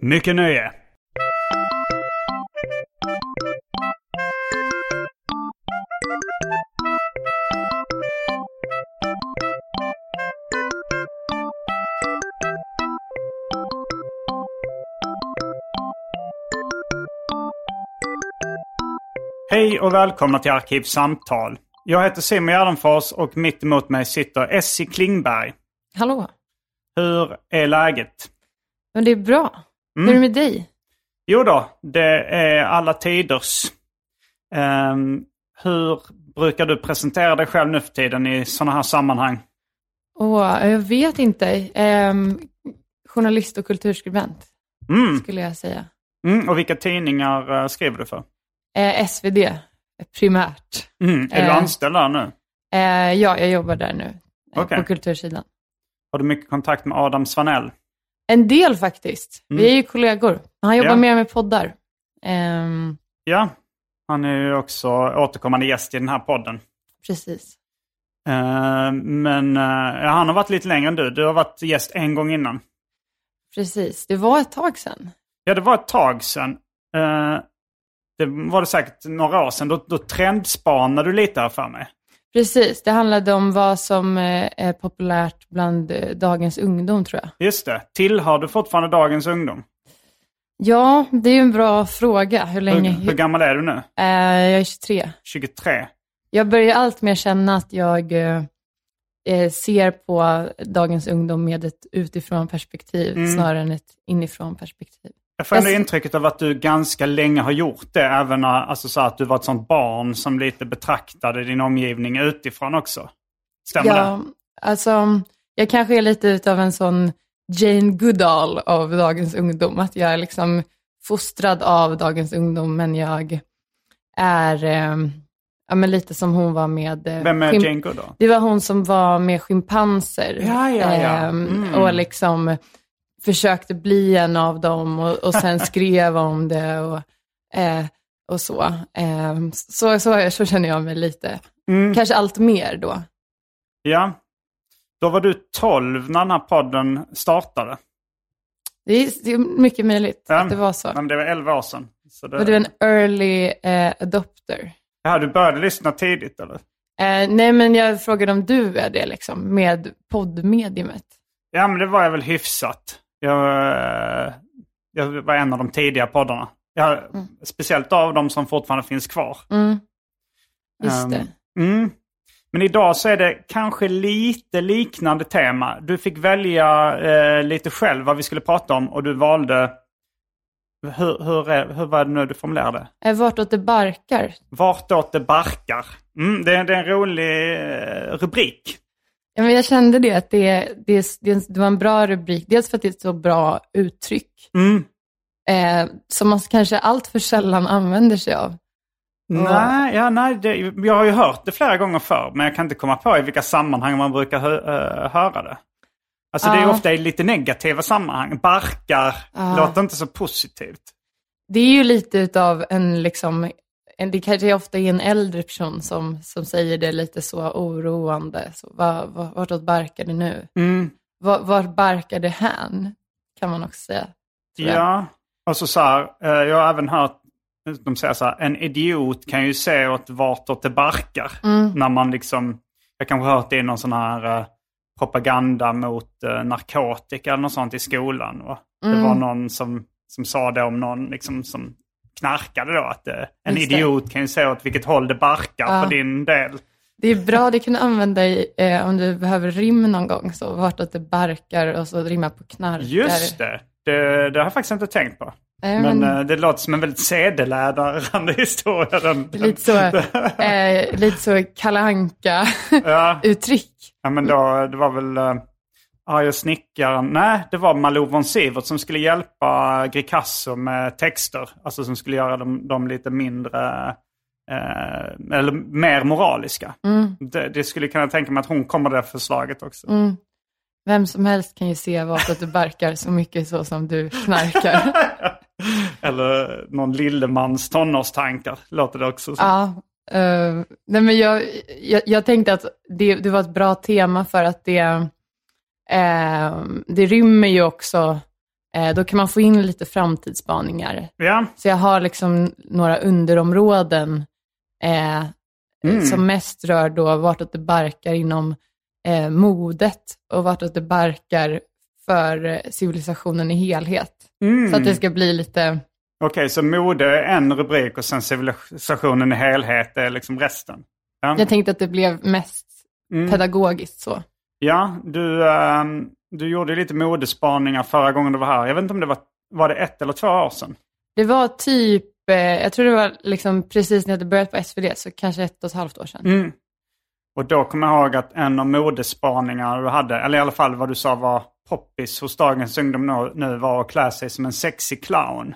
Mycket nöje! Hej och välkomna till Arkivsamtal. Jag heter Simon Gärdenfors och mitt emot mig sitter Essie Klingberg. Hallå. Hur är läget? Men det är bra. Hur är det med dig? Jo då, det är alla tiders. Ehm, hur brukar du presentera dig själv nu för tiden i sådana här sammanhang? Åh, jag vet inte. Ehm, journalist och kulturskribent, Mm. skulle jag säga. Mm. Och vilka tidningar eh, skriver du för? Eh, SvD, primärt. Mm. Är du Eh. anställd där nu? Ja, jag jobbar där nu, Okej. på kultursidan. Har du mycket kontakt med Adam Svanell? En del faktiskt. Vi är ju kollegor. Han jobbar Mm. Ja. mer med poddar. Ehm, Ja, han är ju också återkommande gäst i den här podden. precis. Eh, men ja, han har varit lite längre än du. Du har varit gäst en gång innan. Precis. Det var ett tag sedan. Ja, det var ett tag sedan. Eh, det var det säkert några år sedan. Då, då trendspanade du lite här för mig. Precis. Det handlade om vad som eh, är populärt bland eh, dagens ungdom, tror jag. Just det. Tillhör du fortfarande dagens ungdom? Ja, det är ju en bra fråga. Hur länge? Hur, hur gammal är du nu? Eh, jag är 23. 23? Jag börjar allt mer känna att jag eh, eh, ser på dagens ungdom med ett utifrån perspektiv Mm. snarare än ett inifrån perspektiv. Jag får ändå intrycket av att du ganska länge har gjort det. Även när, alltså så att du var ett sånt barn som lite betraktade din omgivning utifrån också. Stämmer det? Ja, alltså, jag kanske är lite utav en sån Jane Goodall av dagens ungdom. Att jag är liksom fostrad av dagens ungdom, men jag är eh, ja, men lite som hon var med... eh, Vem är Jane Goodall? Det var hon som var med schimpanser. Ja, ja, ja. Ehm, Mm. Och liksom försökte bli en av dem och, och sen skrev om det och, eh, och så. Ehm, så, så. Så känner jag mig lite. Mm. Kanske allt mer då. Ja. Då var du 12 när den här podden startade. Det är, det är mycket möjligt Ja. att det var så. Men det var 11 år sedan. Så det... Var du en early eh, adopter? Ja, du började lyssna tidigt eller? Eh, nej, men jag frågade om du är det liksom, med poddmediumet. Ja, men det var jag väl hyfsat. Jag, eh, jag var en av de tidiga poddarna. Jag, Speciellt av de som fortfarande finns kvar. Mm. Just Ehm, det. Mm. Men idag så är det kanske lite liknande tema. Du fick välja eh, lite själv vad vi skulle prata om och du valde... Hur, hur, hur var det nu du formulerade? Eh, vartåt det barkar. Vartåt det barkar. Mm, det, är- det är en rolig eh, rubrik. Ja, men jag kände det, att det, det, det, det var en bra rubrik. Dels för att det är ett så bra uttryck, Mm. eh, som man kanske allt för sällan använder sig av. Nej, ja, nej det, jag har ju hört det flera gånger förr, men jag kan inte komma på i vilka sammanhang man brukar hö, eh, höra det. Alltså det är ofta i lite negativa sammanhang. Barkar Ja. låter inte så positivt. Det är ju lite utav en, liksom, det kanske ofta är en äldre person som, som säger det lite så oroande. Så, var, var, vartåt barkar det nu? Mm. Var, var barkar det hän? Kan man också säga. Ja, och så så här, eh, jag har även hört de säger så här, en idiot kan ju se åt vartåt det barkar. Mm. När man liksom, jag kanske har hört det i någon sån här eh, propaganda mot eh, narkotika eller något sånt i skolan. Det Mm. var någon som, som sa det om någon liksom, som knarkade då. Att eh, en Just det. idiot kan ju säga åt vilket håll det barkar Ja. för din del. Det är bra, det kan du använda i, eh, om du behöver rim någon gång. Så vart att det barkar och så rimma på knarkar. Just det. det. Det har jag faktiskt inte tänkt på. Nej, Men, men- eh, det låter som en väldigt sedelärande historia. Den, Lite så, eh, lite så Kalle Anka ja, ja, men då, det var väl uh, Arga snickaren. Nej, det var Malou von Sivert som skulle hjälpa Gricasso med texter. Alltså som skulle göra dem, dem lite mindre, eh, eller mer moraliska. Det, det skulle kunna tänka mig att hon kommer det förslaget också. Vem som helst kan ju se att du barkar så mycket så som du knarkar. Eller någon Lillemans tonårstankar, låter det också som. ja, eh, nej men jag, jag, jag tänkte att det, det var ett bra tema för att det, eh, det rymmer ju också, eh, då kan man få in lite framtidsspaningar. Ja, Så jag har liksom några underområden eh, som mest rör då vartåt det barkar inom eh, modet och vartåt det barkar för eh, civilisationen i helhet. Så att det ska bli lite, okej, så mode är en rubrik och sen civilisationen i helhet är liksom resten. Ja, jag tänkte att det blev mest pedagogiskt så. Ja du, ehm, du gjorde lite modespaningar förra gången du var här. Jag vet inte om det var, var det ett eller två år sedan? Det var typ, eh, jag tror det var liksom precis när jag hade börjat på SvD, så kanske ett och ett halvt år sedan. Mm. Och då kommer jag ihåg att en av modespaningarna du hade, eller i alla fall vad du sa var poppis hos dagens ungdom nu, var att klä sig som en sexig clown.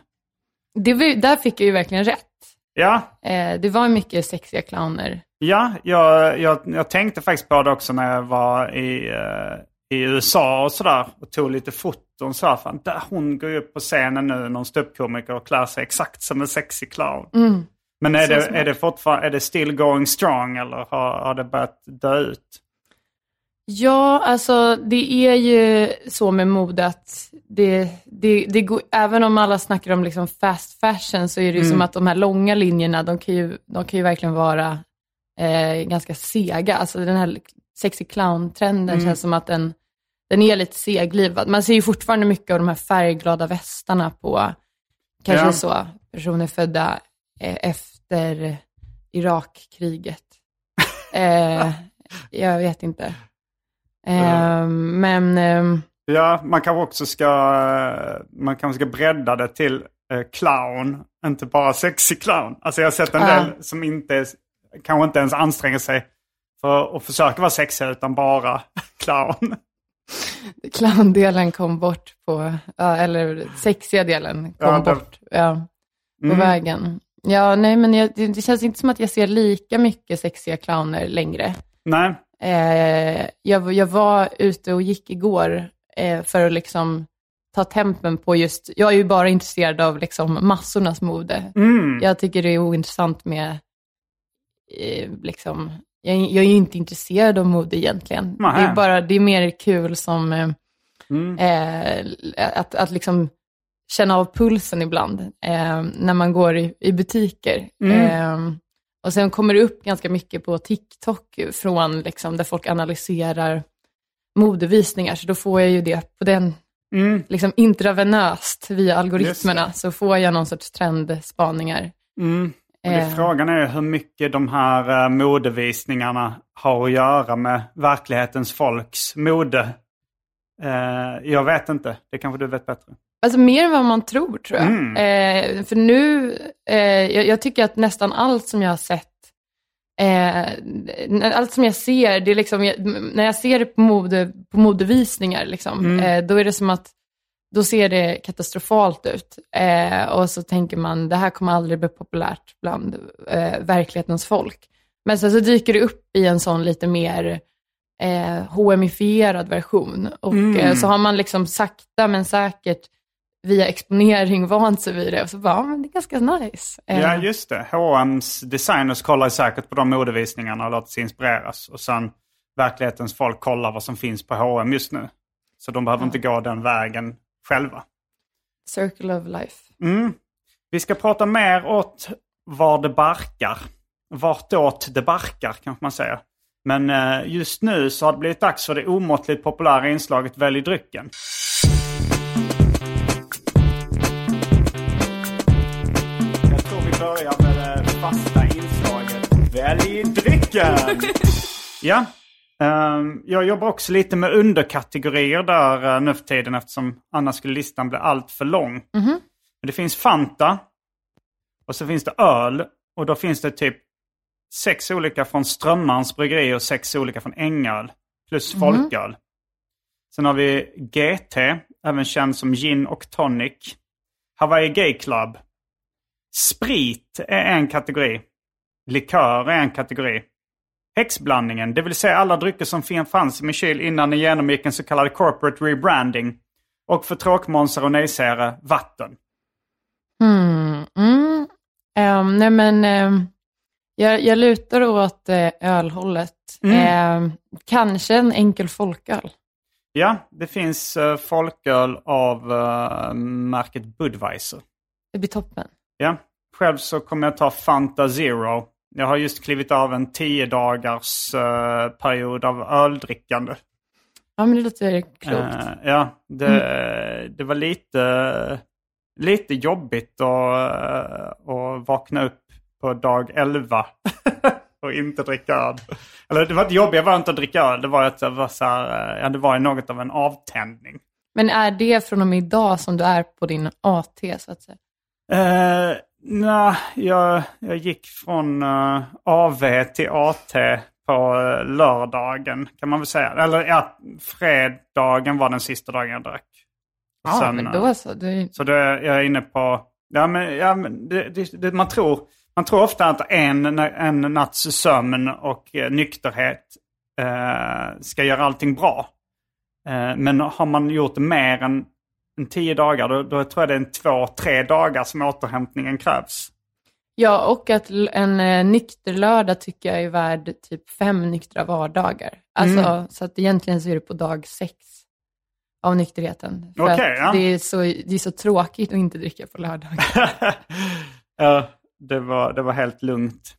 Det var, där fick jag ju verkligen rätt. Ja, Eh, det var mycket sexiga clowner. Ja jag, jag, jag tänkte faktiskt på det också när jag var i, eh, i USA och sådär och tog lite foton. Så här, fan, där hon går ju upp på scenen nu, någon ståuppkomiker och klär sig exakt som en sexig clown. Men är det, smart. är det fortfarande, är det still going strong eller har, har det börjat dö ut? Ja, alltså det är ju så med mode att det, det, det går, även om alla snackar om liksom fast fashion så är det ju som att de här långa linjerna, de kan ju, de kan ju verkligen vara eh, ganska sega. Alltså den här sexy clown-trenden känns som att den, den är lite seglivad. Man ser ju fortfarande mycket av de här färgglada västarna på kanske Ja. så personer födda eh, efter Irakkriget. Eh, jag vet inte. Eh, men eh, Ja, man kanske också ska, man kanske ska bredda det till eh, clown, inte bara sexig clown. Alltså jag har sett en Ja. del som inte, kanske inte ens anstränger sig för att försöka vara sexiga utan bara clown. clowndelen kom bort på, eller sexiga delen kom Ja, det- bort ja, på Mm. vägen. Ja, nej men jag, det, känns inte som att jag ser lika mycket sexiga clowner längre. Nej, Eh, jag, jag var ute och gick igår eh, för att liksom ta tempen på just, jag är ju bara intresserad av liksom massornas mode. Mm. Jag tycker det är ointressant med, liksom, jag, jag är ju inte intresserad av mode egentligen. Det är bara, det är mer kul som, eh, Mm. eh, att, att liksom känna av pulsen ibland eh, när man går i, i butiker. Mm. Eh, och sen kommer det upp ganska mycket på TikTok från liksom, där folk analyserar modevisningar, så då får jag ju det på den Mm. liksom intravenöst via algoritmerna, så får jag någon sorts trendspaningar. Mm. Det, Eh. frågan är hur mycket de här eh, modevisningarna har att göra med verklighetens folks mode. Eh, jag vet inte, det kanske du vet bättre. Alltså mer än vad man tror, tror jag. Mm. Eh, för nu, eh, jag, jag tycker att nästan allt som jag har sett, eh, allt som jag ser, det är liksom, jag, när jag ser det på, mode, på modevisningar, liksom, eh, då är det som att, då ser det katastrofalt ut. Eh, och så tänker man, det här kommer aldrig bli populärt bland eh, verklighetens folk. Men sen så dyker det upp i en sån lite mer eh, HM-ifierad version. Och eh, så har man liksom sakta men säkert via exponering vant sig vid det. Och så bara, ja, men det är ganska nice. Eh, Ja, just det. H&M's designers kollar säkert på de modevisningarna och låter sig inspireras. Och sen verklighetens folk kollar vad som finns på H&M just nu. Så de behöver inte gå den vägen själva. Circle of life. Mm. Vi ska prata mer åt var det barkar. Vartåt det barkar kanske man säger. Men eh, just nu så har det blivit dags för det omåttligt populära inslaget Välj drycken. Jag fasta inslaget Välj drycken! ja, jag jobbar också lite med underkategorier där uh, nu för tiden eftersom annars skulle listan bli allt för lång. Men det finns Fanta och så finns det öl och då finns det typ sex olika från Strömmarns bryggeri och sex olika från Ängöl. Plus folköl. Sen har vi GT, även känd som gin och tonic. Hawaii Gay Club. Sprit är en kategori. Likör är en kategori. Häxblandningen, det vill säga alla drycker som fanns i min kyl innan den genomgick en så kallad corporate rebranding. Och för tråkmånsar och nejsägare, vatten. Mm, mm. Ehm, nej men, ehm, jag, jag lutar åt uh, ölhållet. Ehm, kanske en enkel folköl. Ja, det finns uh, folköl av eh, märket Budweiser. Det blir toppen. Ja, själv så kommer jag ta Fanta Zero. Jag har just klivit av en tio dagars eh, period av öldrickande. Ja, men det låter klokt. Eh, ja, det, det var lite, lite jobbigt att, eh, att vakna upp på dag 11 och inte dricka öl. Eller det var inte jobbigt, var inte att dricka öl. Det var att det var, så här, eh, ja, det var något av en avtändning. Men är det från och med idag som du är på din AT, så att säga? Uh, Nej, jag, jag gick från eh, AV till AT på eh, lördagen kan man väl säga. Eller ja, fredagen var den sista dagen jag drack. Ja, sen, men eh, då så. Du, Så jag är inne på, ja men, ja, men det, det, det, man, tror, man tror ofta att en, en natts sömn och nykterhet eh, ska göra allting bra. Eh, men har man gjort mer än tio dagar då, då tror jag det är en två, tre dagar som återhämtningen krävs. ja, och att en eh, nykter lördag tycker jag är värd typ fem nyktra vardagar. Alltså, Mm. Så att egentligen så är det på dag sex av nykterheten. För att ja. det, är så, det är så tråkigt att inte dricka på lördagar. ja, det var, det var helt lugnt.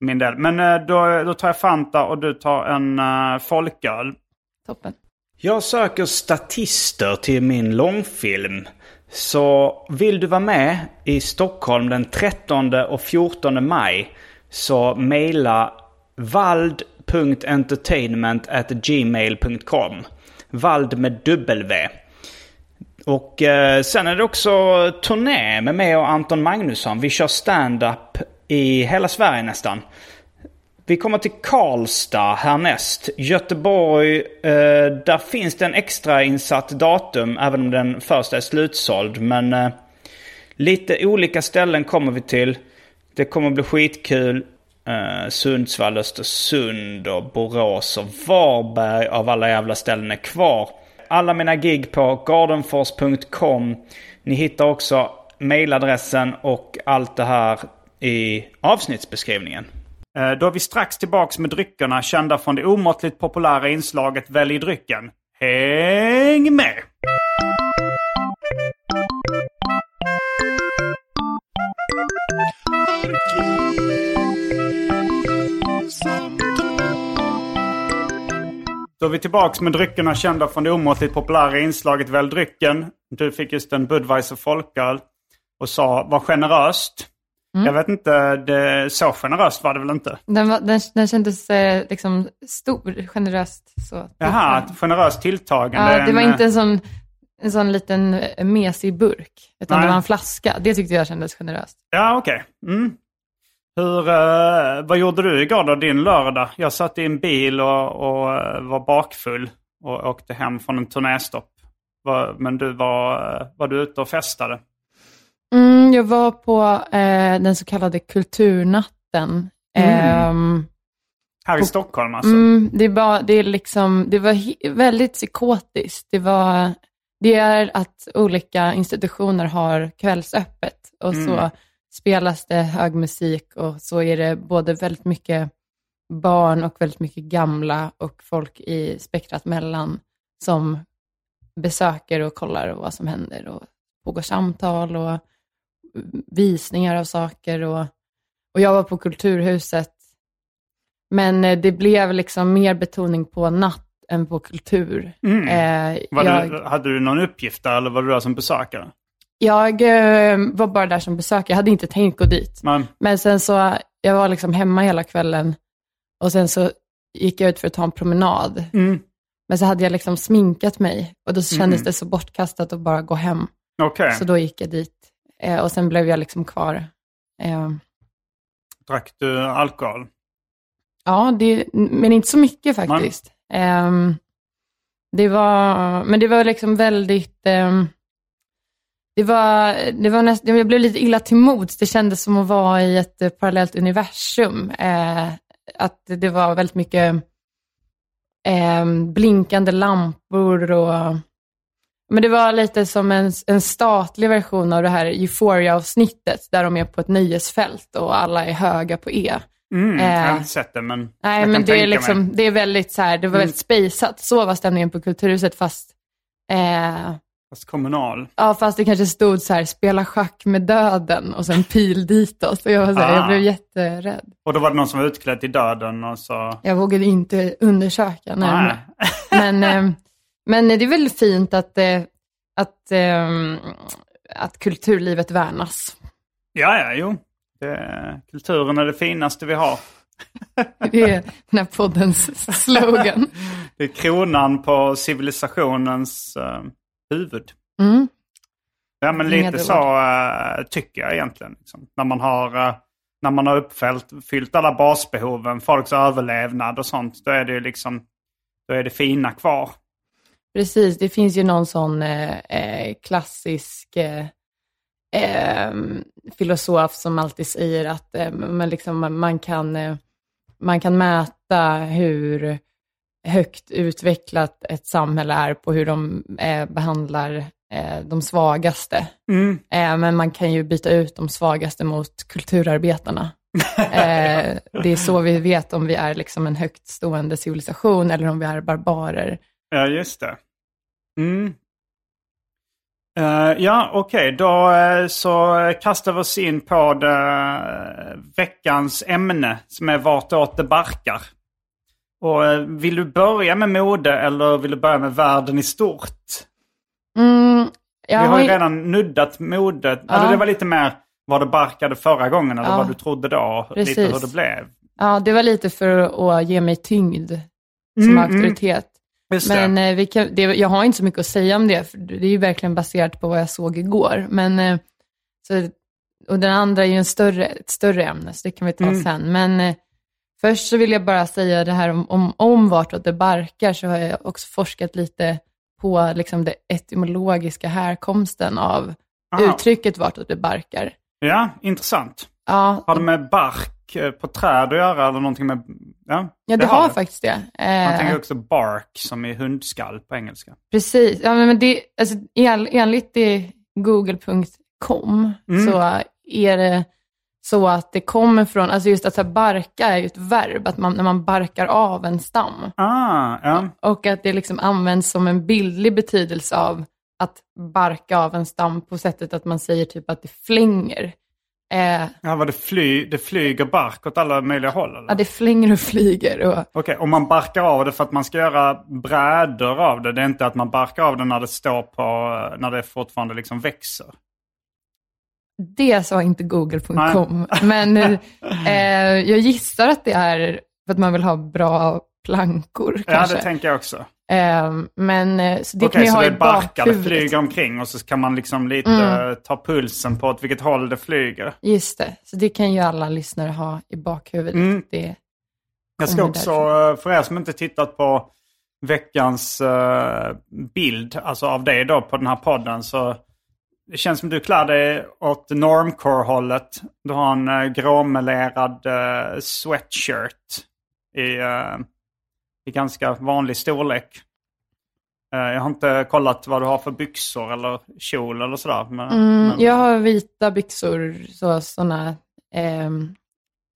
Min del. Men eh, då, då tar jag Fanta och du tar en uh, folköl. Toppen. Jag söker statister till min långfilm. Så vill du vara med i Stockholm den 13 och 14 maj så mejla vald.entertainment@gmail.com. Vald med W. Och eh, sen är det också turné med mig och Anton Magnusson. Vi kör stand-up i hela Sverige nästan. Vi kommer till Karlstad härnäst. Göteborg, eh, där finns det en extra insatt datum även om den första är slutsåld. Men eh, lite olika ställen kommer vi till. Det kommer bli skitkul. Eh, Sundsvall, Östersund och Borås och Varberg av alla jävla ställen är kvar. Alla mina gig på gardenfors.com. Ni hittar också mailadressen och allt det här i avsnittsbeskrivningen. Eh, då är vi strax tillbaks med dryckerna kända från det omåttligt populära inslaget Välj drycken. Häng med! Då är vi tillbaks med dryckerna kända från det omåttligt populära inslaget Välj drycken. Du fick just en Budweiser folköl och sa var generöst. Jag vet inte, det, så generöst var det väl inte? Den, var, den, den kändes eh, liksom stor, generöst. Så. Jaha, ett generöst tilltagande. Ja, det var En, inte en sån, en sån liten eh, mesig burk, utan Nej. det var en flaska. Det tyckte jag kändes generöst. Ja, okej. Mm. Hur, eh, vad gjorde du igår då, din lördag? Jag satt i en bil och, och eh, var bakfull och åkte hem från en turnéstopp. Men du var, eh, var du ute och festade? Mm, jag var på eh, den så kallade kulturnatten. Ehm, Här i Stockholm alltså? Mm, det, var, det, är liksom, det var väldigt psykotiskt. Det, var, det är att olika institutioner har kvällsöppet och så spelas det hög musik och så är det både väldigt mycket barn och väldigt mycket gamla och folk i spektrat mellan som besöker och kollar vad som händer och pågår samtal och visningar av saker och, och jag var på Kulturhuset men eh, det blev liksom mer betoning på natt än på kultur. Eh, Var jag, du, hade du någon uppgift där eller var du där som besökare? Jag eh, var bara där som besökare, jag hade inte tänkt gå dit. Men, Men sen så, jag var liksom hemma hela kvällen och sen så gick jag ut för att ta en promenad. mm, Men så hade jag liksom sminkat mig och då kändes Mm. det så bortkastat att bara gå hem. okej. Så då gick jag dit eh, och sen blev jag liksom kvar. Eh, Drack du alkohol? ja, det, men inte så mycket faktiskt. Ehm, det var, men det var liksom väldigt, ehm, det var, det var näst, jag blev lite illa till mods. Det kändes som att vara i ett eh, parallellt universum. Eh, att det var väldigt mycket ehm, blinkande lampor och men det var lite som en, en statlig version av det här Euphoria-avsnittet, där de är på ett nöjesfält och alla är höga på E. Mm, jag har Eh, inte sett det men Nej, jag kan men det tänka är, liksom, mig. Mm. det är väldigt så här, det var väldigt spejsat. Så var stämningen på Kulturhuset, fast, eh, Fast kommunal. ja, fast det kanske stod så här, spela schack med döden och sen pil ditåt. Så jag, var så här, Ah. jag blev jätterädd. Och då var det någon som var utklädd till döden och så... Jag vågade inte undersöka närmare. Men, eh, men det är väl fint att, eh, att, eh, att kulturlivet värnas. Ja, ja, jo. Det, kulturen är det finaste vi har. Det är den här poddens slogan. Det är kronan på civilisationens eh, huvud. Mm. Ja, men Inga lite så eh, tycker jag egentligen. Liksom. När man har, uh, när man har uppfyllt fyllt alla basbehoven, folks överlevnad och sånt, då är det liksom, då är det fina kvar. Precis, det finns ju någon sån eh, eh, klassisk eh, eh, filosof som alltid säger att eh, man, liksom, man- kan, eh, man kan mäta hur högt utvecklat ett samhälle är på hur de eh, behandlar eh, de svagaste. Mm. Men man kan ju byta ut de svagaste mot kulturarbetarna. det är så vi vet om vi är liksom en högt stående civilisation eller om vi är barbarer. Ja, just det. Mm. Eh, ja, okej. Då eh, så kastar vi oss in på det, eh, veckans ämne som är vartåt det barkar. Och, vill du börja med mode eller vill du börja med världen i stort? Mm, jag vi har ju redan nuddat modet. Ja. Eller det var lite mer vad det barkade förra gången eller Ja. vad du trodde då. Lite Precis. hur det blev. Ja, det var lite för att ge mig tyngd som Mm, auktoritet. Just det. Men eh, vi kan, det, jag har inte så mycket att säga om det, för det är ju verkligen baserat på vad jag såg igår. Men, eh, så, och den andra är ju en större, ett större ämne, så det kan vi ta Mm. sen. Men eh, först så vill jag bara säga det här om, om, om vartåt det barkar, så har jag också forskat lite på liksom, det etymologiska härkomsten av Aha. uttrycket vartåt det barkar. Ja, intressant. Ja, Har det med bark på träd att göra eller någonting med... Ja, ja det, har faktiskt det. Man Eh, tänker också bark som i hundskall på engelska. Precis, ja, men det, alltså, en, enligt det google.com Mm. så är det så att det kommer från, alltså just att så barka är ju ett verb, att man, när man barkar av en stam. Ah, ja. Och att det liksom används som en bildlig betydelse av att barka av en stam på sättet att man säger typ att det flänger. Eh, ja vad det, fly, det flyger bark åt alla möjliga håll eller? ja, det flänger och flyger. Och, Okej, och man barkar av det för att man ska göra brädor av det. Det är inte att man barkar av det när det står på, när det fortfarande liksom växer. Det sa inte google.com, men eh, jag gissar att det är för att man vill ha bra plankor Ja, kanske. det tänker jag också. Eh, men eh, så det Okej, kan ju så ha det är barkar, det flyger omkring och så kan man liksom lite Mm. eh, ta pulsen på åt vilket håll det flyger. Just det, så det kan ju alla lyssnare ha i bakhuvudet. Mm. Det, Jag ska också, eh, för er som inte tittat på veckans eh, bild, alltså av dig då på den här podden, så det känns som du klär dig åt normcore-hållet. Du har en uh, gråmelerad eh, sweatshirt i, eh, i ganska vanlig storlek. Eh, jag har inte kollat vad du har för byxor eller kjol eller sådär. Men, mm, men, Jag har vita byxor, så, sådana ehm,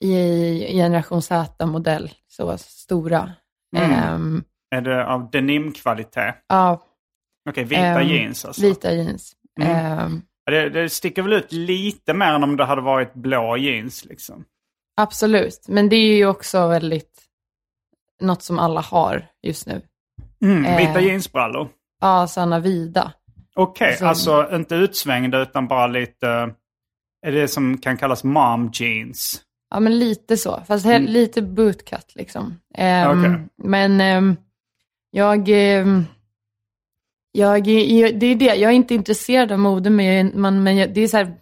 i generation Z-modell, så stora. Mm. Ehm, Är det av denimkvalitet? ja, Okej, vita ehm, jeans alltså. Vita jeans. Mm. Ehm, Det, det sticker väl ut lite mer än om det hade varit blå jeans liksom. Absolut, men det är ju också väldigt något som alla har just nu. Mm, Eh. vita jeansbrallor. Ja, sådana vida. Okej, Alltså- alltså inte utsvängda utan bara lite... Är det som kan kallas mom jeans? Ja, men lite så. Fast he- lite bootcut liksom. Ehm, Okej. Men ehm, jag, jag, det är det, jag är inte intresserad av mode, men, man, men jag, det är så här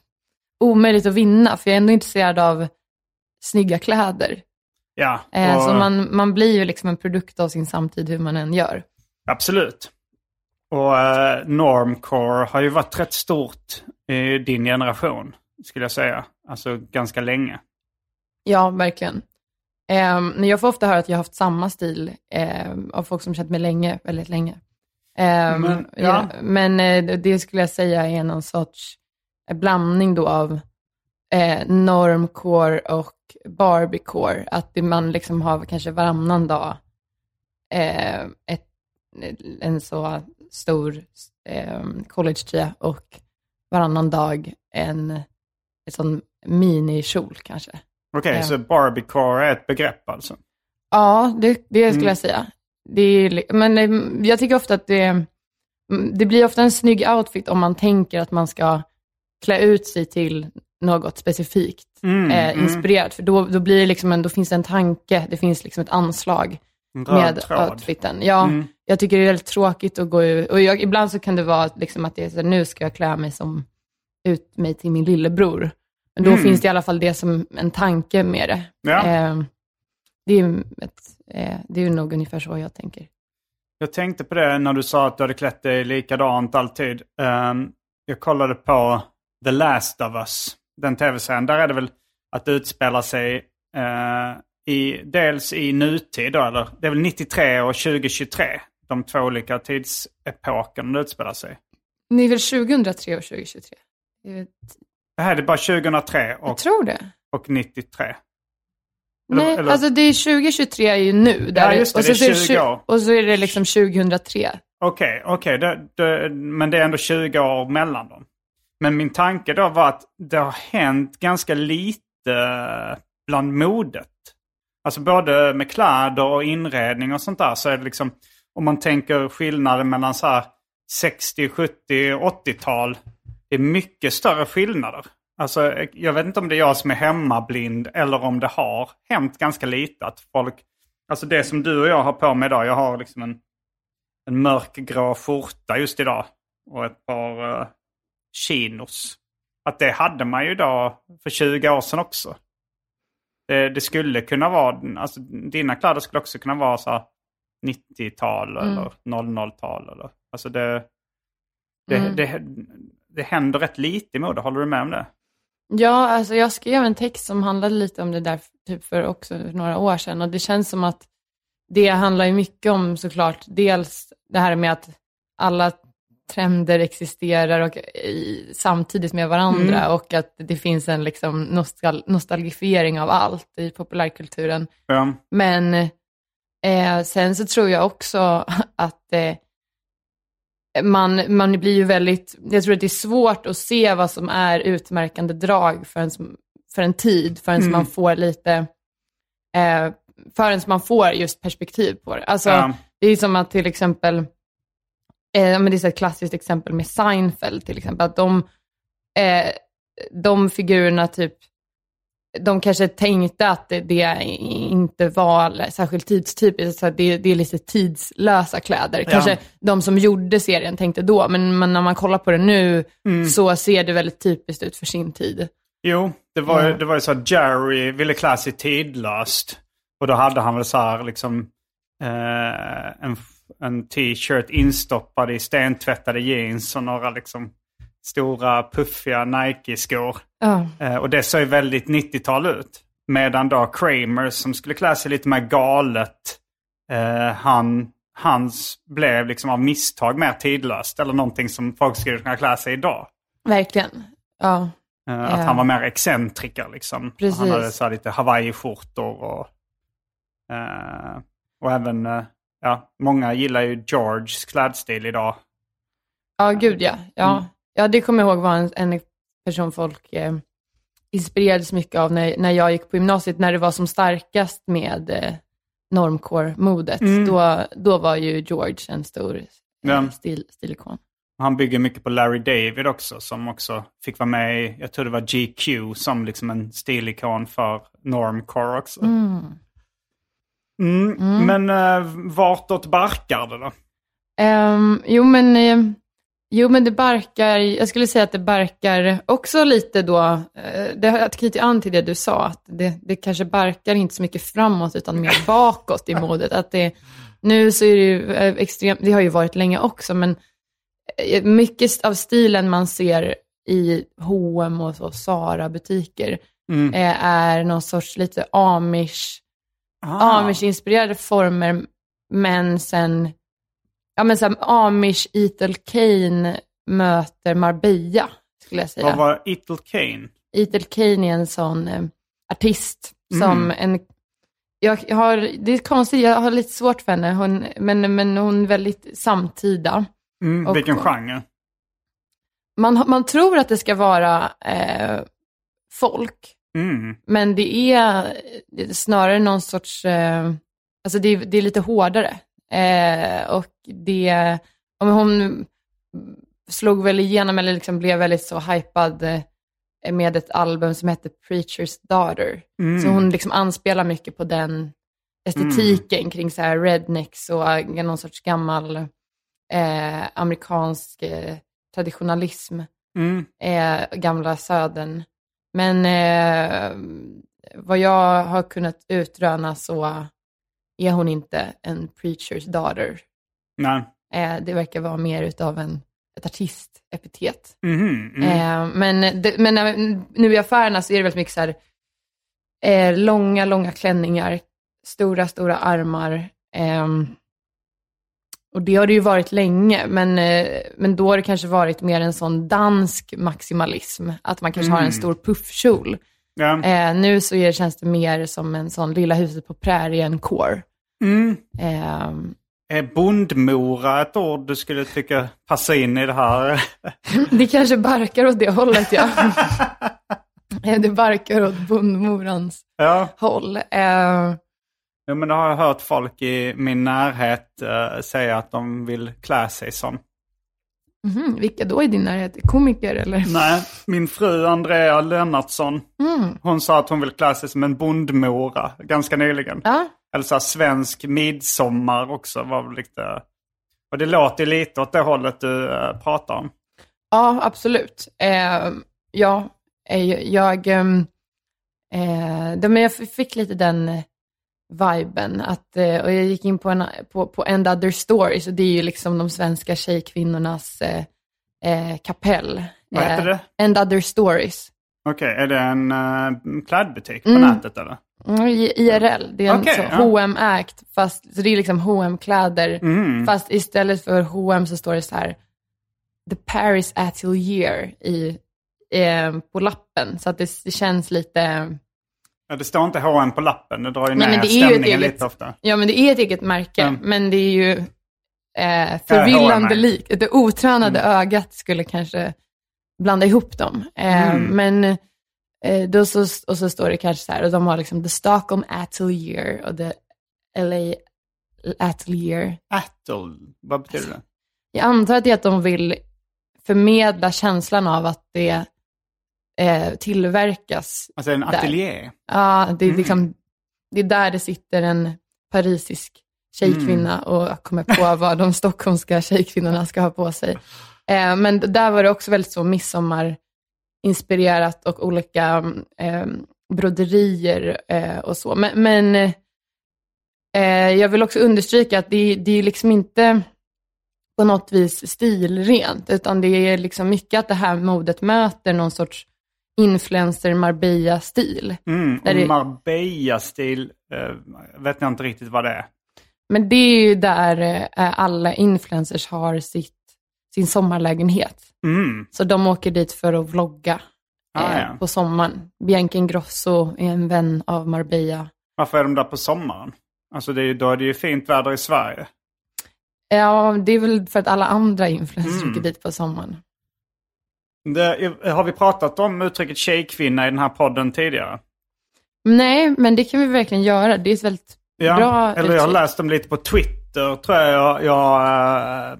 omöjligt att vinna, för jag är ändå intresserad av snygga kläder. Ja, Eh, och- Så man, man blir ju liksom en produkt av sin samtid hur man än gör. absolut. Och eh, normcore har ju varit rätt stort i din generation, skulle jag säga. Alltså ganska länge. Ja, verkligen. Men jag får ofta höra att jag har haft samma stil ehm, av folk som känt mig länge, väldigt länge. Ehm, Men, ja. ja, men eh, det- skulle jag säga är någon sorts eh, blandning då av eh, normcore och barbiecore. Att man liksom har kanske varannan dag eh, ett, en så stor eh, collegetröja och varannan dag en, en sån minikjol kanske. Okej, Ja. så barbiecore är ett begrepp alltså? Ja, det, det skulle Mm. jag säga. Det är, men eh, jag tycker ofta att det, mm, det blir ofta en snygg outfit om man tänker att man ska klä ut sig till något specifikt Mm, eh, mm. inspirerat. För då, då, blir det liksom en, då finns det en tanke, det finns liksom ett anslag med tråd. outfiten. Ja, Mm. jag tycker det är väldigt tråkigt att gå ut. Och jag, ibland så kan det vara liksom att det är så här, nu ska jag klä mig som ut mig till min lillebror. Men då Mm. finns det i alla fall det som en tanke med det. Ja. Eh, det, är ett, eh, det är nog ungefär så jag tänker. Jag tänkte på det när du sa att du hade klätt dig likadant alltid. Ehm, jag kollade på The Last of Us, den tv-serien. Där är det väl att det utspelar sig eh, i, dels i nutid, då, eller det är väl 93 och 2023. De två olika tidsepokerna det utspelar sig. Ni är väl 2003 och 2023? Jag, Det här är bara 2003 jag och, tror det. och 93. Eller- Nej, eller- alltså det är 2023 är ju nu. Där Ja, just det, och, så, det är så 20 år. och så är det liksom 2003. Okej, det- det- men det är ändå 20 år mellan dem. Men min tanke då var att det har hänt ganska lite eh, bland modet. Alltså både med kläder och inredning och sånt där så är det liksom, om man tänker skillnaden mellan så här 60, 70, 80-tal. Det är mycket större skillnader. Alltså jag vet inte om det är jag som är hemmablind eller om det har hänt ganska lite. Att folk, alltså det som du och jag har på mig idag, jag har liksom en en mörkgrå skjorta just idag. Och ett par uh, chinos. Att det hade man ju idag för 20 år sedan också. Det, det skulle kunna vara, alltså dina kläder skulle också kunna vara så här 90-tal Mm. eller 00-tal. Eller, alltså det, det, Mm. det, det händer rätt lite i mode, håller du med om det? Ja, alltså jag skrev en text som handlade lite om det där typ för också några år sedan och det känns som att det handlar ju mycket om såklart dels det här med att alla trender existerar och i, samtidigt med varandra Mm. och att det finns en liksom nostal nostalgifiering av allt i populärkulturen. Ja. Men eh, sen så tror jag också att eh, man, man blir ju väldigt, jag tror att det är svårt att se vad som är utmärkande drag förrän, för en tid, förrän Mm. man får lite, eh, förrän man får just perspektiv på det. Alltså, Ja. det är som att till exempel, eh, men det är ett klassiskt exempel med Seinfeld till exempel, att de, eh, de figurerna typ, de kanske tänkte att det, det inte var särskilt tidstypiskt, så det, det är lite tidslösa kläder. Ja. Kanske de som gjorde serien tänkte då, men, men när man kollar på det nu Mm. så ser det väldigt typiskt ut för sin tid. Jo, det var, Ja. det var ju så att Jerry ville klä sig tidlöst. Och då hade han väl så här liksom eh, en, en t-shirt instoppad i stentvättade jeans och några liksom stora puffiga Nike-skor. Eh, och det såg ju väldigt 90-tal ut. Medan då Kramer som skulle klä sig lite mer galet, eh, han, hans blev liksom av misstag mer tidlöst. Eller någonting som folk skulle kunna klä sig idag. Verkligen. Ja. Eh. Att han var mer excentriker liksom. Precis. Han hade så lite hawaii-skjortor och... eh, och även, eh, ja, många gillar ju Georges klädstil idag. Ja, gud ja. Ja, Mm. ja det kommer jag ihåg var en, en person folk eh, inspirerades mycket av när, när jag gick på gymnasiet, när det var som starkast med eh, normcore-modet. Mm. Då, då var ju George en stor eh, Ja. stil, stilikon. Han bygger mycket på Larry David också som också fick vara med i, jag tror det var GQ som liksom en stilikon för normcore också. Mm. Men uh, vartåt barkar det då? Um, jo, men, eh, jo, men det barkar, jag skulle säga att det barkar också lite då, eh, det har knutit an till det du sa, att det, det kanske barkar inte så mycket framåt utan mer bakåt i modet. Att det, nu så är det ju eh, extremt, det har ju varit länge också, men eh, mycket av stilen man ser i H&M och så, Zara-butiker Mm. eh, är någon sorts lite amish. Amish-inspirerade former, men sen, ja men så amish Ethel Kane möter Marbella, skulle jag säga. Vad var Ethel Kane? Ethel Kane är en sån eh, artist som en... Jag, har, det är konstigt, jag har lite svårt för henne, hon, men, men hon är väldigt samtida. Mm, Och- vilken genre? Man, man tror att det ska vara eh, folk, Mm. men det är snarare någon sorts, eh, alltså det, är- det är lite hårdare. Eh, och det, om hon slog väl igenom eller liksom blev väldigt så hypad eh, med ett album som hette Preacher's Daughter. Mm. Så hon liksom anspelar mycket på den estetiken kring så här rednecks och eh, någon sorts gammal eh, amerikansk eh, traditionalism, Mm. eh, gamla södern. Men eh, vad jag har kunnat utröna så är hon inte en preacher's daughter. Nej. Eh, det verkar vara mer utav en, ett artistepitet. Mhm, mm. Eh, men det, men när- nu i affärerna så är det väldigt mycket så här, eh, långa, långa klänningar, stora, stora armar. Ehm, och det har det ju varit länge, men, eh, men då har det kanske varit mer en sån dansk maximalism, att man kanske har en stor puffkjol. Ja. Eh, nu så känns det mer som en sån lilla huset på prärien core. Mm. Ehm, Är bondmora ett ord du skulle tycka passar in i det här? det kanske barkar åt det hållet, ja. Eh, det barkar åt bondmorans ja. håll. Eh, ja, men det har jag hört folk i min närhet eh, säga att de vill klä sig som. mhm, vilka då i din närhet? Komiker eller? Nej, min fru Andrea Lennartsson, Mm. hon sa att hon vill klä sig som en bondmora ganska nyligen. Ja, Eller så här, svensk midsommar också var lite... Och det låter lite åt det hållet du eh, pratar om. ja absolut. Eh, ja, eh, jag, ehm, eh, men jag fick lite den eh, viben. Att, eh, och jag gick in på, en, på, på End Other Stories och det är ju liksom de svenska tjejkvinnornas eh, eh, kapell. Vad heter Eh, det? End Other Stories. Okej, är det en uh, klädbutik på Mm. nätet eller? Mm, IRL, det är en så, ja. H&M ägt fast så det är liksom hm kläder Mm. Fast istället för H&M så står det så här, The Paris Atelier i, eh, på lappen. Så att det, det känns lite, Ja, det står inte H&M på lappen, det drar ju Nej, ner stämningen eget- lite ofta. ja men det är ett eget märke, Mm. men det är ju eh, förvillande likt. Det otränade ögat skulle kanske blanda ihop dem. Eh, Mm. Men eh, då så, och så står det kanske så här, och de har liksom The Stockholm Atelier och The LA Atelier. Attle, vad betyder det? Jag antar att det är att de vill förmedla känslan av att det eh, tillverkas. Alltså en Där. ateljé? Ja, det är liksom, det är där det sitter en parisisk tjejkvinna och kommer på vad de stockholmska tjejkvinnorna ska ha på sig. Eh, men där var det också väldigt så midsommarinspirerat och olika eh, broderier eh, och så. Men, men eh, jag vill också understryka att det, det är liksom inte på något vis stilrent, utan det är liksom mycket att det här modet möter någon sorts influencer Marbella-stil. Mm, och det- Marbella-stil eh, vet jag inte riktigt vad det är. Men det är ju där eh, alla influencers har sitt, sin sommarlägenhet. Mm. Så de åker dit för att vlogga Ah, eh, ja. på sommaren. Bianca Ingrosso är en vän av Marbella. Varför är de där på sommaren? Alltså det är då är det ju fint väder i Sverige. Ja, det är väl för att alla andra influencers Mm. åker dit på sommaren. Det, har vi pratat om uttrycket tjejkvinna i den här podden tidigare? Nej, men det kan vi verkligen göra. Det är ett väldigt Ja, bra eller jag uttryck. läst dem lite på Twitter tror jag. Jag, jag eh,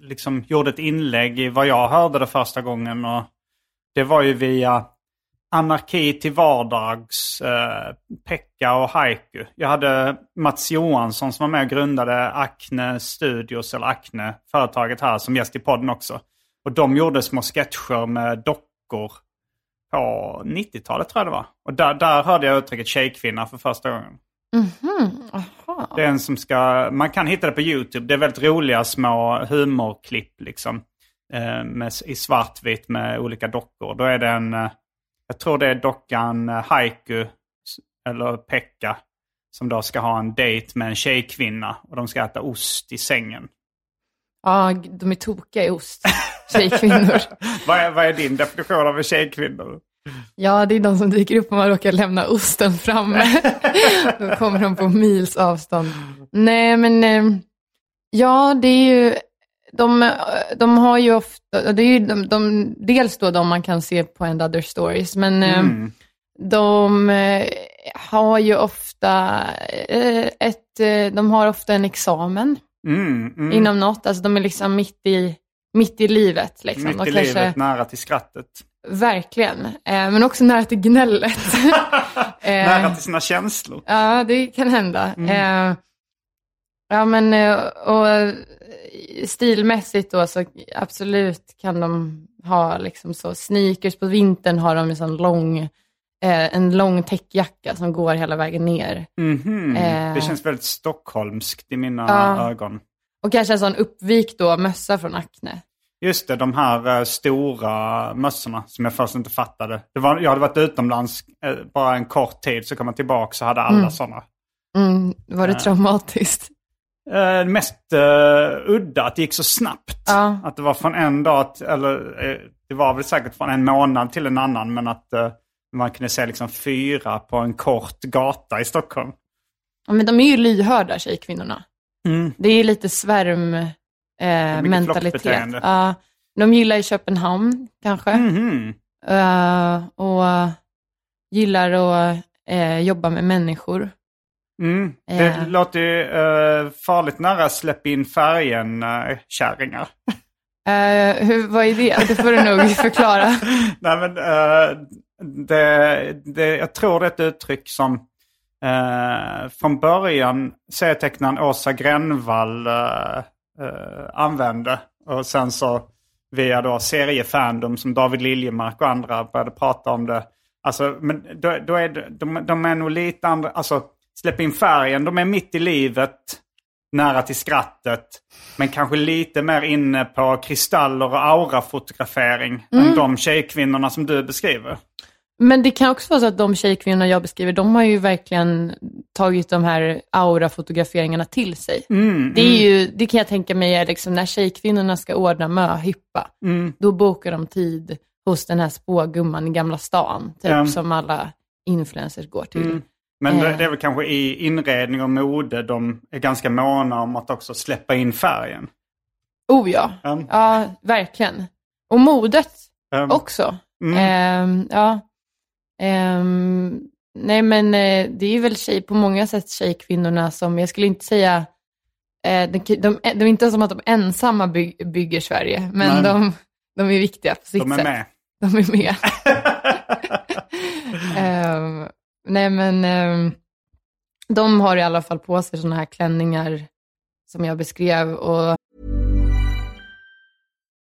liksom gjorde ett inlägg i vad jag hörde det första gången. Och det var ju via Anarki till vardags, eh, Pekka och Haiku. Jag hade Mats Johansson som var med och grundade Acne Studios, eller Acne, företaget här, som gäst i podden också. Och de gjorde små sketcher med dockor på 90-talet tror jag det var. Och där, där hörde jag uttrycket tjejkvinna för första gången. Det är en som ska, man kan hitta det på YouTube. Det är väldigt roliga små humorklipp liksom. Eh, med, I svartvitt med olika dockor. Då är det en, eh, jag tror det är dockan eh, Haiku, eller Pekka, som då ska ha en dejt med en tjejkvinna. Och de ska äta ost i sängen. Ja, de är tokiga i ost, tjejkvinnor. vad, är, vad är din definition av en tjejkvinna? Ja, det är de som dyker upp om man råkar lämna osten framme. Då kommer de på mils avstånd. Nej, men eh, ja, det är ju, de, de har ju ofta, det är ju de, de, dels då de man kan se på End Other Stories, men eh, Mm. de eh, har ju ofta ett, de har ofta en examen Mm, mm. inom något, alltså de är liksom mitt i, mitt i livet. Liksom. Mitt i kanske- livet, nära till skrattet. Verkligen, eh, men också nära till gnället. Eh, Nära till sina känslor. Ja, det kan hända. Mm. Eh, ja, men eh, och stilmässigt då så absolut kan de ha liksom så sneakers på vintern har de en sån lång, eh, en lång täckjacka som går hela vägen ner. Mhm. Eh. Det känns väldigt stockholmskt i mina Ja. ögon. Och kanske en sån uppvikt då mössa från Acne. Just det, de här eh, stora mössorna som jag först inte fattade. Det var, jag hade varit utomlands eh, bara en kort tid så kom jag tillbaka så hade alla Mm. sådana. Mm, var det traumatiskt? Eh, mest eh, udda att det gick så snabbt. Ja. Att det var från en dag, till, eller eh, det var väl säkert från en månad till en annan. Men att eh, man kunde se liksom fyra på en kort gata i Stockholm. Ja, men de är ju lyhörda tjejkvinnorna. Mm. Det är lite svärm eh. Ja, de gillar i Köpenhamn kanske. Mhm. Eh, och gillar att eh, jobba med människor. Mm. Det Eh. låter ju farligt nära släpp in färgen-kärringar. Eh, hur, vad är det? Det får du nog förklara. Nej, men, eh, det, det, jag tror det är ett uttryck som eh, från början serietecknaren Åsa Grenvall eh, eh, använde. Och sen så via då seriefandom som David Liljemark och andra började prata om det. Alltså, men då, då är det, de, de är nog lite andra, alltså släpp in färgen, de är mitt i livet, nära till skrattet. Men kanske lite mer inne på kristaller och aurafotografering än de tjejkvinnorna som du beskriver. Men det kan också vara så att de tjejkvinnorna jag beskriver, de har ju verkligen tagit de här aura-fotograferingarna till sig. det, är ju, det kan jag tänka mig är liksom när tjejkvinnorna ska ordna möhippa, då bokar de tid hos den här spågumman i Gamla stan, typ, Ja. som alla influencers går till. Men det, Eh. det är väl kanske i inredning och mode de är ganska måna om att också släppa in färgen. Oh ja, Ja. ja verkligen. Och modet också. Mm. Ehm, ja. Ehm, nej men eh, det är väl tjej, på många sätt tjejkvinnorna som, jag skulle inte säga, eh, de, de, de är inte som att de ensamma by, bygger Sverige, men de, de är viktiga på sitt de är sätt. med. De är med. Ehm, nej men ehm, de har i alla fall på sig sådana här klänningar som jag beskrev och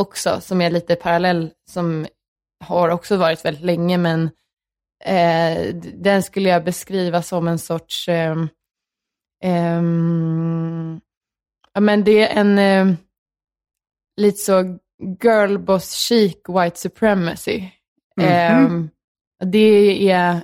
också som är lite parallell som har också varit väldigt länge men eh, den skulle jag beskriva som en sorts eh, eh, ja men det är en eh, lite så girlboss chic white supremacy. Mhm. det är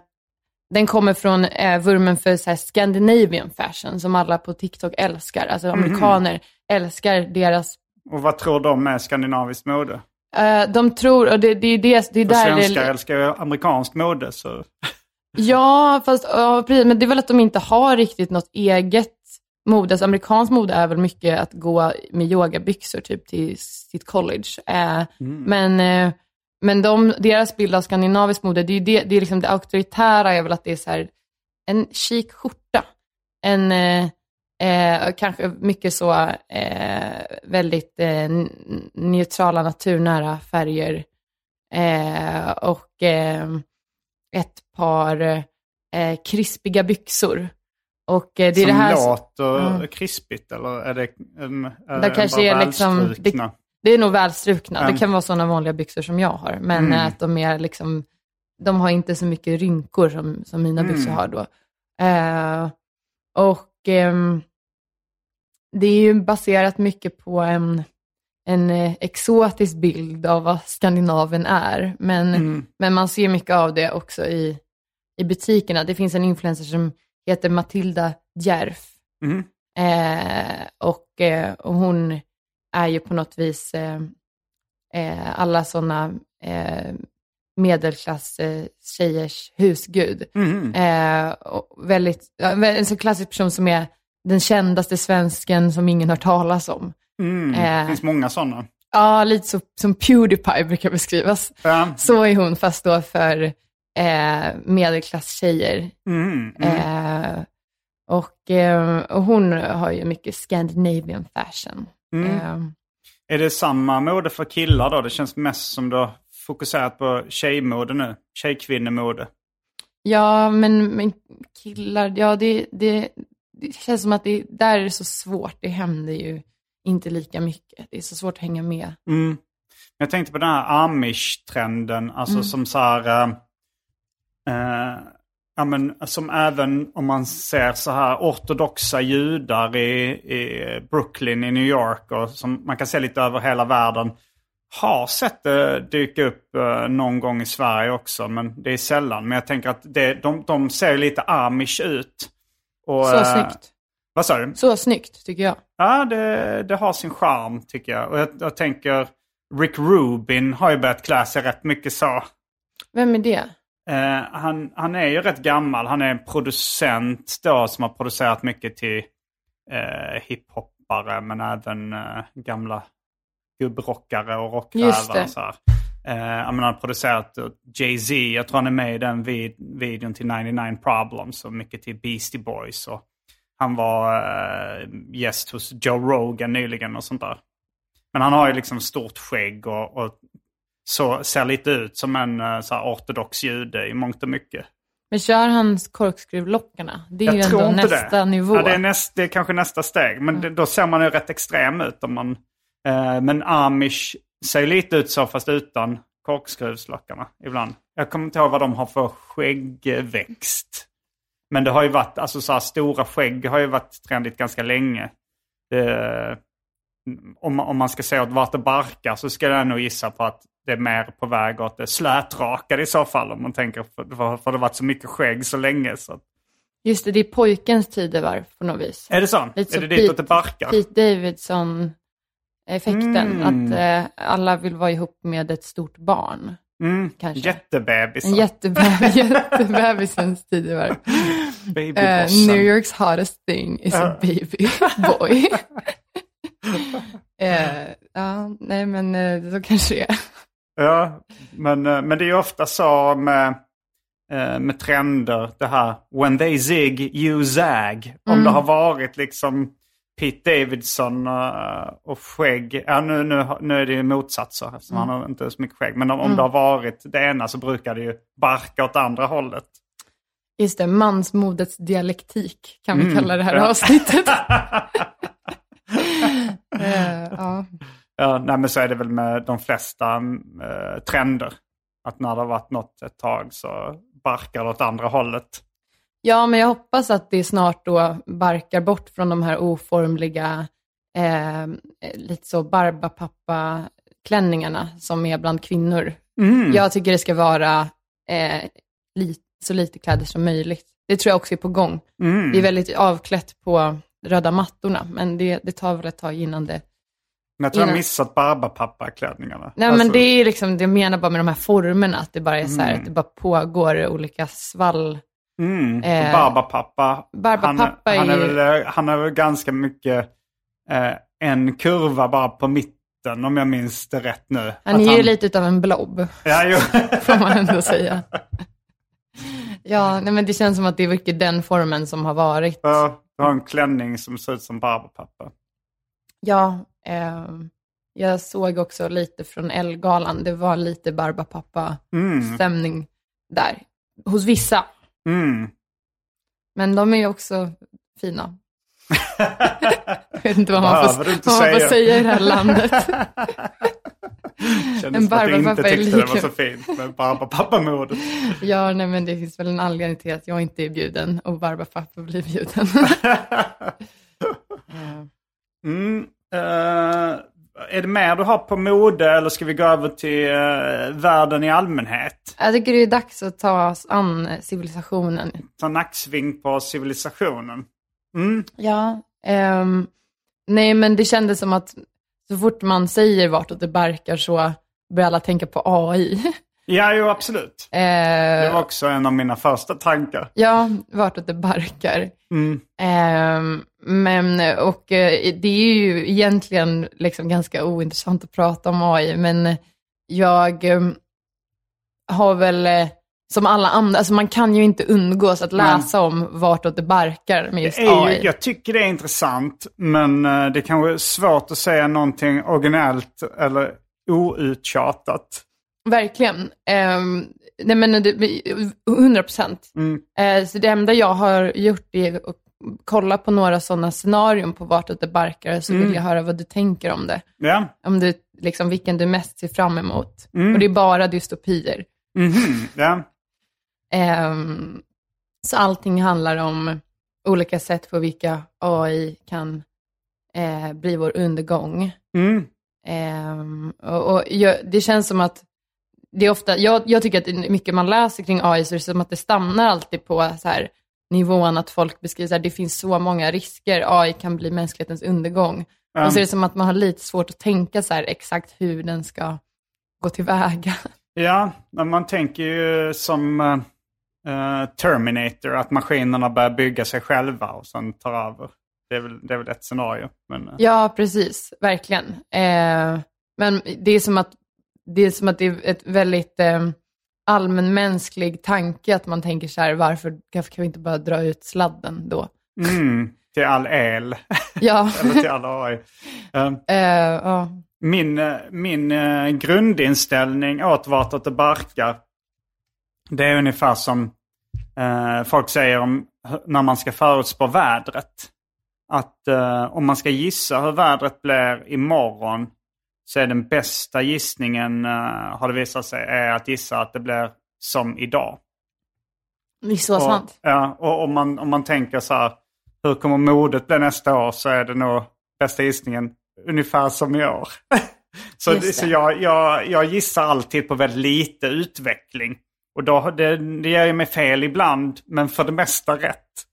den kommer från eh, vurmen för så här Scandinavian fashion som alla på TikTok älskar. Alltså amerikaner älskar deras Och vad tror de är skandinaviskt mode? Eh, de tror, och det, det är det, det är där svenskar det... älskar ju amerikanskt mode. Så. Ja, fast ja, precis, men det är väl att de inte har riktigt något eget mode. Alltså, amerikanskt mode är väl mycket att gå med yogabyxor typ till sitt college. Eh, Men, eh, men de, deras bild av skandinaviskt mode, det är, det, det är liksom det auktoritära är väl att det är så här, en chic skjorta. En, eh, kanske mycket så eh, väldigt eh, neutrala, naturnära färger. Eh, och eh, ett par eh, krispiga byxor. Och det är som det här... låter Mm. krispigt eller är det en, är Det kanske bara är liksom- välstrukna? Det är nog välstrukna. Mm. Det kan vara sådana vanliga byxor som jag har. Men Mm. att de är liksom, de har inte så mycket rynkor som, som mina Mm. byxor har då. Eh, och ehm, det är ju baserat mycket på en, en eh, exotisk bild av vad Skandinavien är. Men, Mm. men man ser mycket av det också i, i butikerna. Det finns en influencer som heter Matilda Djerf. Mm. Eh, och, eh, och hon är ju på något vis eh, eh, alla sådana eh, medelklass eh, husgud. Mhm. Eh, väldigt, en så klassisk person som är den kändaste svensken som ingen har talas om. Mm. Eh. Det finns många sådana. Ja, lite så, som Pewdiepie brukar beskrivas. Ja. Så är hon, fast då för eh, medelklasstjejer. Mm. Mm. Eh, och, eh, och hon har ju mycket Scandinavian fashion. Mm. Eh, Är det samma mode för killar då? Det känns mest som du har fokuserat på tjejmode nu. Tjejkvinnemode. ja, men, men killar, ja det, det, det känns som att det, där är det så svårt. Det händer ju inte lika mycket. Det är så svårt att hänga med. Mm. Jag tänkte på den här amish-trenden, alltså Mm. som så här... eh, ja, men, som även om man ser så här ortodoxa judar i, i Brooklyn i New York och som man kan se lite över hela världen. Har sett det dyka upp eh, någon gång i Sverige också, men det är sällan. Men jag tänker att det, de, de ser lite amish ut. Och, Så eh, snyggt. Vad sa du? Så snyggt, tycker jag. Ja, det, det har sin charm tycker jag. Och jag, jag tänker, Rick Rubin har ju börjat klä sig rätt mycket så. Vem är det? Eh, han, han är ju rätt gammal. Han är en producent då som har producerat mycket till eh, hiphoppare men även eh, gamla gubbrockare och rockrävar. Så här. Eh, han har producerat eh, Jay-Z, jag tror han är med i den vid, videon till 99 Problems och mycket till Beastie Boys. Och han var eh, gäst hos Joe Rogan nyligen och sånt där. Men han har ju liksom stort skägg och, och så ser lite ut som en eh, så här, ortodox jude i mångt och mycket. Men kör han korkskruvlockarna? Det är ju Jag tror ändå nästa det. nivå. Ja, det, är näst, det är kanske nästa steg. Men det, då ser man ju rätt extrem ut. Om man, men amish ser lite ut så fast utan korkskruvslockarna ibland. Jag kommer inte ihåg vad de har för skäggväxt. Men det har ju varit, alltså så här stora skägg har ju varit trendigt ganska länge. Det, om, man- om man ska säga åt vart det barkar så ska jag nog gissa på att det är mer på väg åt det slätrakade i så fall. Om man tänker, för, för, för det har varit så mycket skägg så länge. Så. Just det, det är pojkens tidevarv på något vis. Är det så? Lite är så det ditåt det barkar? Pete Davidson-effekten. Mm. Att eh, alla vill vara ihop med ett stort barn. Mm. Kanske. Jättebebis. En jättebebis, jättebebisens tidevarv. Eh, Babybossen. New Yorks hottest thing is a Ja. baby boy. Eh, ja, nej men eh, så kanske det är. Ja, men, eh, men det är ju ofta så med, eh, med trender, det här when they zig, you zag. Om det har varit liksom Pete Davidson eh, och skägg. Ja, nu, nu, nu är det ju motsatser eftersom han har inte så mycket skägg. Men om, om det har varit det ena så brukar det ju barka åt andra hållet. Just det, mansmodets dialektik kan vi kalla det här ja. avsnittet. Eh, ja. Ja, nej, men så är det väl med de flesta eh, trender. Att när det har varit något ett tag så barkar det åt andra hållet. Ja, men jag hoppas att det snart då barkar bort från de här oformliga, eh, lite så barbapappa-klänningarna som är bland kvinnor. Jag tycker det ska vara eh, li, så lite kläder som möjligt. Det tror jag också är på gång. Det är väldigt avklätt på röda mattorna, men det, det tar väl ett tag innan det Men jag tror jag Innan- missat barbapappa-klänningarna. Nej, Alltså, men det är liksom, jag menar bara med de här formerna, att det bara är så här, att det bara pågår olika svall. Mm. Eh, Barbapappa, Barbapappa han, han, är väl, han är väl ganska mycket eh, en kurva bara på mitten om jag minns det rätt nu. Han är ju lite utav en blob, Ja, jo. får man ändå säga. Ja, nej, men det känns som att det är mycket den formen som har varit. Ja, Du har en klänning som ser ut som barbapappa. Ja, eh, jag såg också lite från Elgalan, det var lite Barbapappa-stämning där. Hos vissa, Mm. men de är ju också fina. jag vet inte vad man Behöver får, vad man får säga. säga i det här landet. Kändes En du inte är tyckte det var så fint med barbapappa-modet. Ja, nej men det finns väl en anledning till att jag inte är bjuden och Barbapappa blir bjuden. Mm. Eh, är det mer du har på mode eller ska vi gå över till eh, världen i allmänhet? jag tycker det är dags att ta oss an civilisationen. Ta nacksving på civilisationen. Mm. Ja, ehm, nej men det kändes som att så fort man säger vartåt det barkar så börjar alla tänka på AI. Ja, jo absolut. Eh, Det var också en av mina första tankar. Ja, vartåt det barkar. Mm. Ehm, men, och eh, det är ju egentligen liksom ganska ointressant att prata om AI, men jag eh, har väl, eh, som alla andra, alltså man kan ju inte undgås att läsa om vartåt det barkar med just är AI. jag tycker det är intressant, men det kanske är svårt att säga någonting originellt eller outtjatat. Verkligen. Um, nej men det, 100 procent. Mm. Så det enda jag har gjort är att kolla på några sådana scenarion på vartåt det barkar, så Mm. vill jag höra vad du tänker om det. Ja. Om du, liksom, vilken du mest ser fram emot. Mm. Och det är bara dystopier. Mhm. ja. Ehm, så allting handlar om olika sätt på vilka AI kan eh, bli vår undergång. Mm. Ehm, och, och jag, det känns som att det är ofta, jag, jag tycker att är mycket man läser kring AI så är det som att det stannar alltid på så här, nivån att folk beskriver att det finns så många risker, AI kan bli mänsklighetens undergång. Och så är det som att man har lite svårt att tänka så här exakt hur den ska gå tillväga. Ja, men man tänker ju som eh, Terminator, att maskinerna börjar bygga sig själva och sen tar över. Det är väl, det är väl ett scenario. Men, eh, Ja, precis. Verkligen. Eh, men det är som att det är, som att det är ett väldigt eh, allmänmänsklig tanke att man tänker så här, varför, kan vi inte bara dra ut sladden då? mm, till all el, Ja, eller till all AI. Eh, eh, ja. Min, eh, min eh, grundinställning åt vartåt det barkar, det är ungefär som folk säger om när man ska förutspå vädret. Att om man ska gissa hur vädret blir imorgon så är den bästa gissningen, eh, har det visat sig, är att gissa att det blir som idag. det är så Och, sant. ja, och om man, om man tänker så här, hur kommer modet bli nästa år så är det nog bästa gissningen ungefär som i år. så det. så jag, jag, jag gissar alltid på väldigt lite utveckling. Och då, det, det ju mig fel ibland, men för det mesta rätt.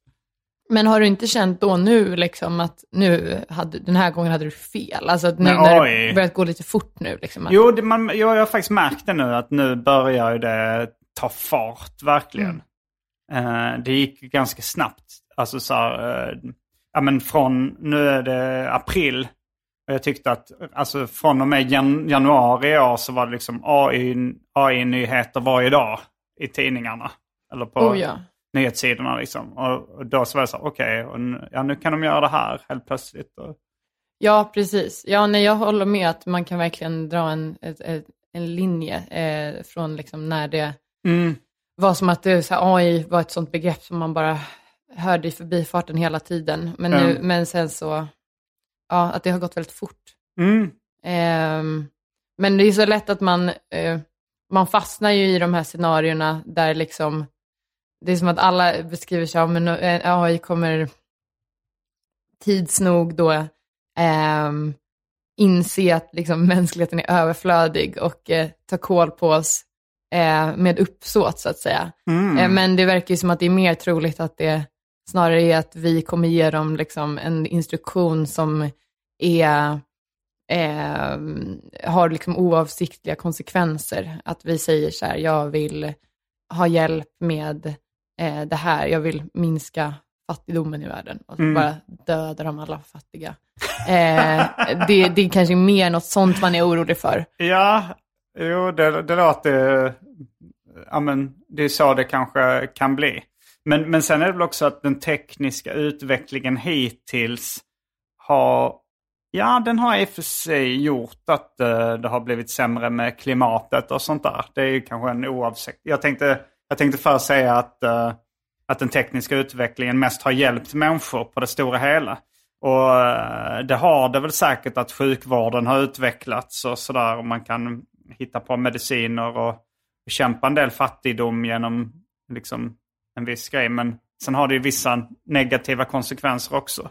Men har du inte känt då nu liksom att nu hade, den här gången hade du fel? Alltså att nu Men när oj. det börjat gå lite fort nu liksom. Att, Jo, det, man, jo, jag har faktiskt märkt det nu att nu börjar det ta fart verkligen. Eh, det gick ganska snabbt. Alltså så här, eh, ja men från, nu är det april. Och jag tyckte att alltså, från och med jan januari i år så var det liksom AI, AI-nyheter varje dag i tidningarna. Eller på Oh, ja. Nyhetssidorna liksom. Och, och då så var det så okej, okay, ja, nu kan de göra det här helt plötsligt. Och, Ja, precis. Ja, nej, jag håller med att man kan verkligen dra en, ett, en linje eh, från liksom när det Mm. var som att det, så här, AI var ett sånt begrepp som man bara hörde i förbifarten hela tiden. Men, nu, Mm. men sen så, ja, att det har gått väldigt fort. Mm. Ehm, men det är så lätt att man, eh, man fastnar ju i de här scenarierna där liksom, det är som att alla beskriver sig, ja, men eh, AI kommer tids nog då ehm, inse att liksom, mänskligheten är överflödig och eh, ta koll på oss eh, med uppsåt så att säga. Mm. Eh, men det verkar ju som att det är mer troligt att det snarare är att vi kommer ge dem liksom, en instruktion som är eh, har liksom oavsiktliga konsekvenser. Att vi säger så här, jag vill ha hjälp med eh, det här, jag vill minska fattigdomen i världen och Mm. bara döda de alla fattiga. Eh, det, det kanske är mer något sånt man är orolig för. Ja, jo det, det låter... Ja, men det är så det kanske kan bli. Men, men sen är det väl också att den tekniska utvecklingen hittills har... Ja, den har i och för sig gjort att eh, det har blivit sämre med klimatet och sånt där. Det är ju kanske en oavsikt. Jag tänkte, jag tänkte först säga att, uh, att den tekniska utvecklingen mest har hjälpt människor på det stora hela. Och uh, det har det väl säkert att sjukvården har utvecklats och sådär. Och man kan hitta på mediciner och bekämpa en del fattigdom genom liksom en viss grej. Men sen har det ju vissa negativa konsekvenser också.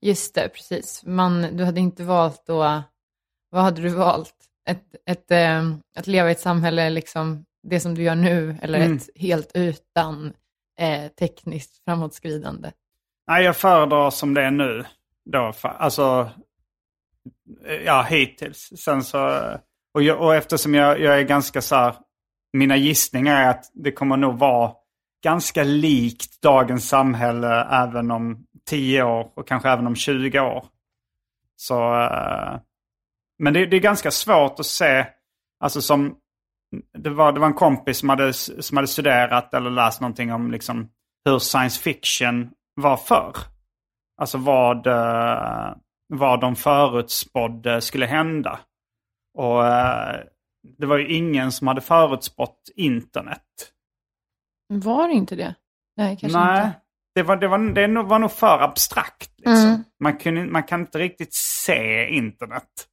Just det, precis. Man, du hade inte valt då, vad hade du valt? Ett, ett, äh, att leva i ett samhälle, liksom det som du gör nu, eller Mm. ett helt utan eh, tekniskt framåtskridande? Nej, jag föredrar som det är nu. Då, alltså, eh, ja, hittills. Sen så, och, jag, och eftersom jag, jag är ganska så här, mina gissningar är att det kommer nog vara ganska likt dagens samhälle även om 10 år och kanske även om 20 år. Så, eh, men det, det är ganska svårt att se, alltså som, det var, det var en kompis som hade, som hade studerat eller läst någonting om liksom hur science fiction var förr. Alltså vad, eh, vad de förutspådde skulle hända. Och eh, det var ju ingen som hade förutspått internet. Var det inte det? Nej, kanske Nej, inte. det var, det, var, det var nog för abstrakt. Liksom. Mm. Man, kunde, man kan inte riktigt se internet.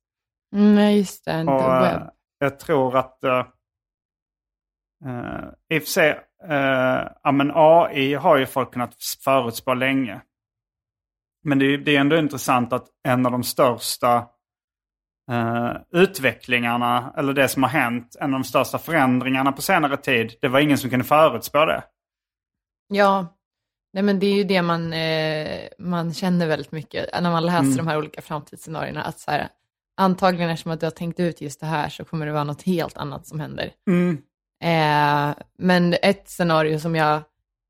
Mm, Nej, just det. Och, the eh, web. jag tror att... Uh, I och för sig, eh, ja, men AI har ju folk kunnat förutspå länge. Men det, är- det är ändå intressant att en av de största eh, utvecklingarna, eller det som har hänt, en av de största förändringarna på senare tid, det var ingen som kunde förutspå det. Ja, nej, men det är ju det man, eh, man känner väldigt mycket när man läser Mm. de här olika framtidsscenarierna. Att så här, antagligen eftersom att du har tänkt ut just det här så kommer det vara något helt annat som händer. Mm. Eh, men ett scenario som jag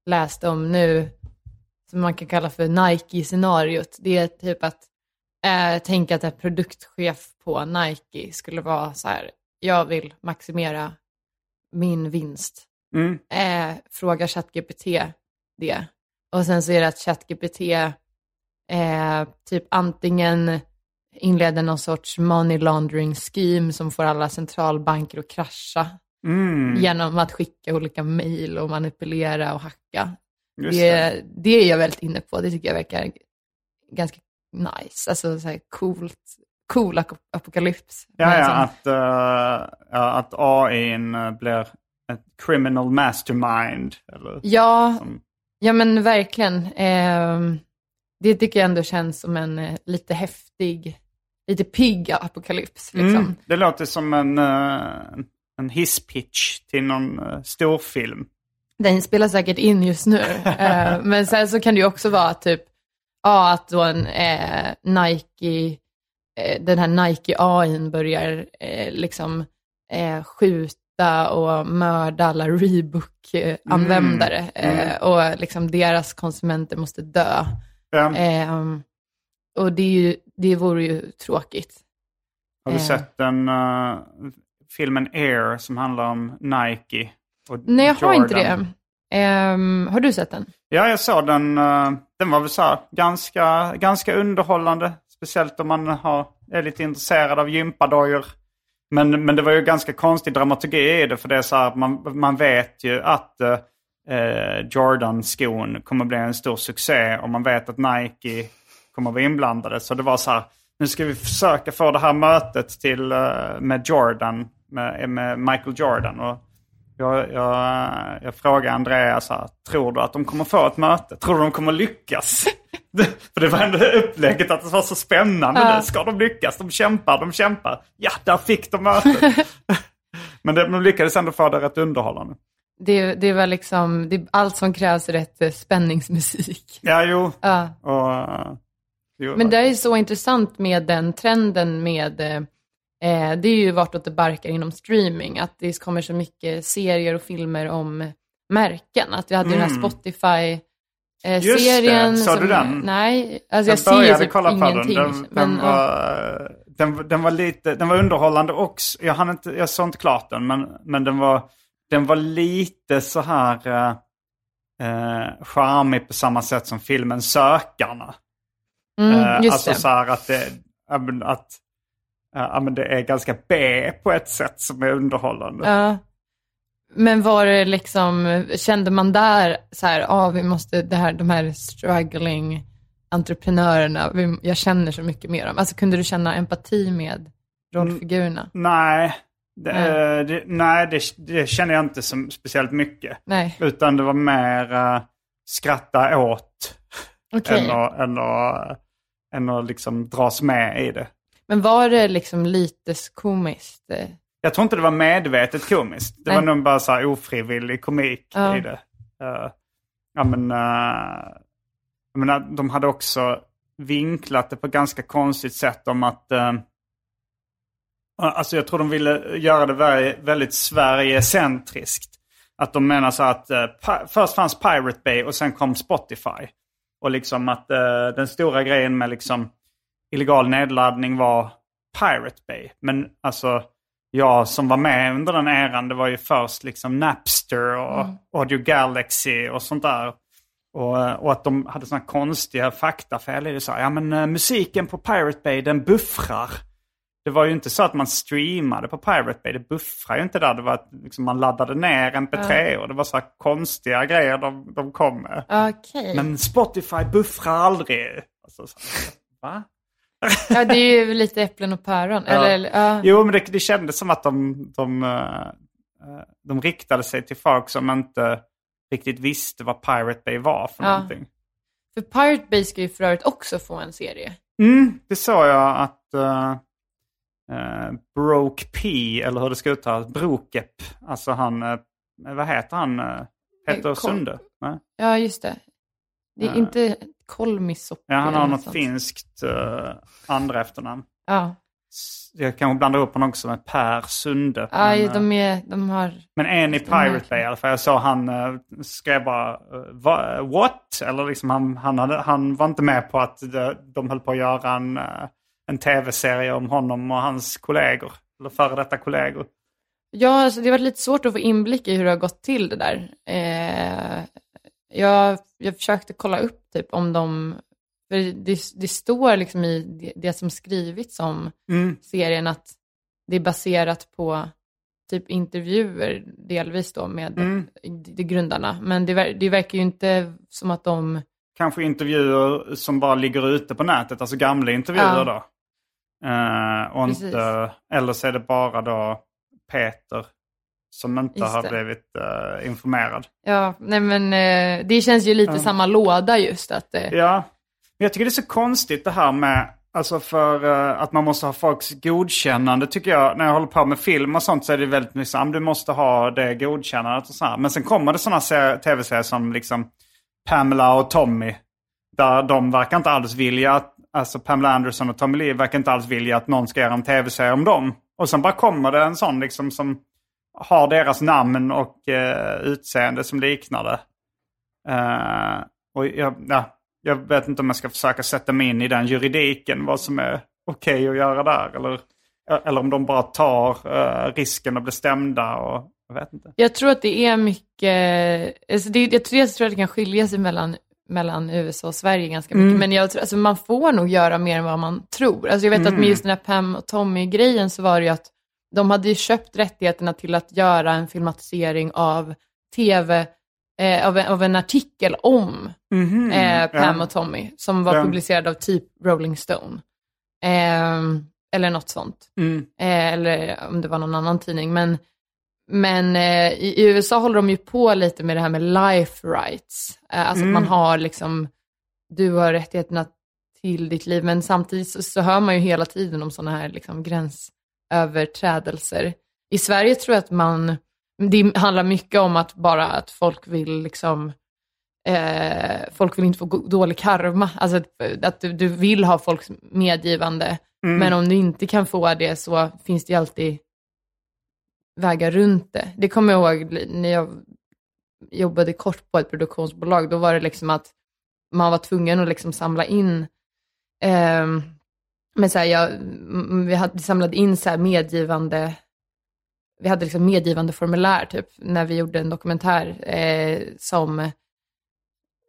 läste om nu, som man kan kalla för Nike-scenariot, det är typ att eh, tänka att en produktchef på Nike skulle vara så här, jag vill maximera min vinst. Mm. Eh, fråga ChatGPT det. Och sen så är det att ChatGPT eh, typ antingen inleder någon sorts money laundering scheme som får alla centralbanker att krascha Mm. genom att skicka olika mejl och manipulera och hacka. Just Det, det är jag väldigt inne på. Det tycker jag verkar ganska nice. Alltså så här coolt, cool ap- apokalyps. Ja, Men ja att, uh, ja, att AI blir ett criminal mastermind. Eller, Ja, som, ja men verkligen. Ehm, det tycker jag ändå känns som en eh, lite häftig, lite pigg apokalyps. Liksom. mm, det låter som en, uh, en hisspitch till någon uh, storfilm. Den spelar säkert in just nu. Eh, men sen så kan det ju också vara typ, ja att då en eh, Nike, eh, den här Nike AIn börjar eh, liksom eh, skjuta och mörda alla Rebook-användare. Mm. Eh, och liksom deras konsumenter måste dö. Ehm, och det, är ju, det vore ju tråkigt. Har du sett den eh, filmen Air som handlar om Nike? Och Nej, jag har inte Jordan? det. Ehm, har du sett den? Ja, jag såg den. eh, Den var väl så här, ganska, ganska underhållande. Speciellt om man har, är lite intresserad av gympadojor. Men, men det var ju ganska konstig dramaturgi i det. För det är så här, att man, man vet ju att eh, Jordan-skon kommer bli en stor succé. Och man vet att Nike kommer vara inblandade. Så det var så här, nu ska vi försöka få det här mötet till, eh, med Jordan, med, med Michael Jordan. Och jag, jag, jag frågade Andrea så här, tror du att de kommer få ett möte? Tror du de kommer lyckas? För det var ändå upplägget att det var så spännande. Ja. Ska de lyckas? De kämpar, de kämpar. Ja, där fick de mötet. Men de lyckades ändå få det rätt underhållande. Det, det var liksom, det, allt som krävs är rätt eh, spänningsmusik. Ja, jo. Ja. Och, eh, jo, Men det är ju så intressant med den trenden med, eh, eh, det är ju vartåt det barkar inom streaming, att det kommer så mycket serier och filmer om märken. Att vi hade den här Mm. Spotify eh, Just det. serien. Såg du den? Nej, alltså jag, jag ser typ kolla på den. ingenting. Den, den, men, ja. var, den, den var lite, den var underhållande också. Jag, hann inte, jag såg inte klart den, men, men den, var, den var lite så här eh, eh, charmig på samma sätt som filmen Sökarna. mm, Eh, alltså det. så här att det, att, eh, ja, men det är ganska B på ett sätt som är underhållande. Ja. Men var det liksom, kände man där så här, ja vi måste, det här, de här struggling entreprenörerna, vi, jag känner så mycket med dem. Alltså kunde du känna empati med rollfigurerna? Nej, det, Nej. eh, det, nej det, det känner jag inte som speciellt mycket. Nej, Utan det var mer uh, skratta åt okej. än, att, än, att, än att liksom dras med i det. Men var det liksom lite komiskt? Jag tror inte det var medvetet komiskt. Det var nog bara så här ofrivillig komik Ja. i det. Eh, ja, men, eh, jag menar, de hade också vinklat det på ett ganska konstigt sätt om att eh, Alltså jag tror de ville göra det väldigt, Sverigecentriskt. Att de menar så att pi- först fanns Pirate Bay och sen kom Spotify. Och liksom att eh, den stora grejen med liksom illegal nedladdning var Pirate Bay. Men alltså jag som var med under den eran, det var ju först liksom Napster och Audio Galaxy och sånt där. Och, eh, och att de hade såna konstiga faktafel i det. Så här, ja men eh, musiken på Pirate Bay den buffrar. Det var ju inte så att man streamade på Pirate Bay. Det buffrar ju inte där. Det var att liksom, man laddade ner MP3 och det var så här konstiga grejer de, de kom med. Okej. Men Spotify buffrar aldrig. Alltså, så, va? Ja, det är ju lite äpplen och päron. Ja. Eller, ja. Jo, men det, det kändes som att de, de, eh, de riktade sig till folk som inte riktigt visste vad Pirate Bay var för Ja. någonting. För Pirate Bay ska ju för övrigt också få en serie. Mm, det såg jag att uh, Broke P, eller hur det ska uttalas, Brokep, alltså han, eh, vad heter han? Uh, Kol- Sunde? Nej? Ja, just det. Det är inte Kolmisoppi. Ja, han har något sånt. finskt uh, andra efternamn. Ja, Jag kanske blandar upp honom också med Per Sunde. ja men, eh, de, är, de har... Men en i. Pirate Bay i alla fall. Jag såg han uh, skrev bara eh, va, what? Eller liksom han, han, hade, han var inte med på att de, de höll på att göra en, eh, en tv-serie om honom och hans kollegor. Eller före detta kollegor. Ja, alltså det har varit lite svårt att få inblick i hur det har gått till det där. Eh, jag, jag försökte kolla upp typ om de... För det, det står liksom i det, det som skrivits om Mm. serien att det är baserat på typ intervjuer delvis då med Mm. de, grundarna. Men det, det verkar ju inte som att de... Kanske intervjuer som bara ligger ute på nätet. Alltså gamla intervjuer Ja. då. Eh, och inte, eller så är det bara då Peter som inte Just har det. blivit eh, informerad. Ja, nej men eh, det känns ju lite Ja. samma låda just att... Eh, Ja, men jag tycker det är så konstigt det här med Alltså för att man måste ha folks godkännande tycker jag. När jag håller på med film och sånt så är det väldigt mycket här, du måste ha det godkännandet och så här. Men sen kommer det sådana ser- tv-serier som liksom Pamela och Tommy. Där de verkar inte alls vilja att, alltså Pamela Anderson och Tommy Lee verkar inte alls vilja att någon ska göra en tv-serie om dem. Och sen bara kommer det en sån liksom som har deras namn och eh, utseende som liknar det. Eh, och jag, ja, jag vet inte om jag ska försöka sätta mig in i den juridiken, vad som är okej att göra där. Eller, eller om de bara tar eh, risken att bli stämda. Och, jag vet inte. Jag tror att det är mycket, alltså det, jag, tror, jag tror att det kan skilja sig mellan, mellan USA och Sverige ganska mycket, Mm. men jag, tror- alltså man får nog göra mer än vad man tror. Alltså jag vet att Mm. med just den här Pam och Tommy-grejen så var det ju att de hade ju köpt rättigheterna till att göra en filmatisering av tv, eh, av, en, av en artikel om Mhm, eh, Pam ja. och Tommy, som var Ja. publicerad av typ Rolling Stone. Ehm, eller något sånt. Mm. Eh, eller om det var någon annan tidning. Men, men eh, i, i USA håller de ju på lite med det här med life rights. Eh, alltså Mm. att man har liksom, du har rättigheterna till ditt liv, men samtidigt så, så hör man ju hela tiden om sådana här liksom, gränsöverträdelser. I Sverige tror jag att man, det handlar mycket om att bara att folk vill liksom eh, folk vill inte få dålig karma. Alltså att, att du, du vill ha folks medgivande. Mm. Men om du inte kan få det så finns det ju alltid vägar runt det. Det kommer jag ihåg när jag jobbade kort på ett produktionsbolag. Då var det liksom att man var tvungen att liksom samla in ehm, men så här, jag, m- vi hade samlat in så här medgivande vi hade liksom medgivande formulär typ när vi gjorde en dokumentär eh, som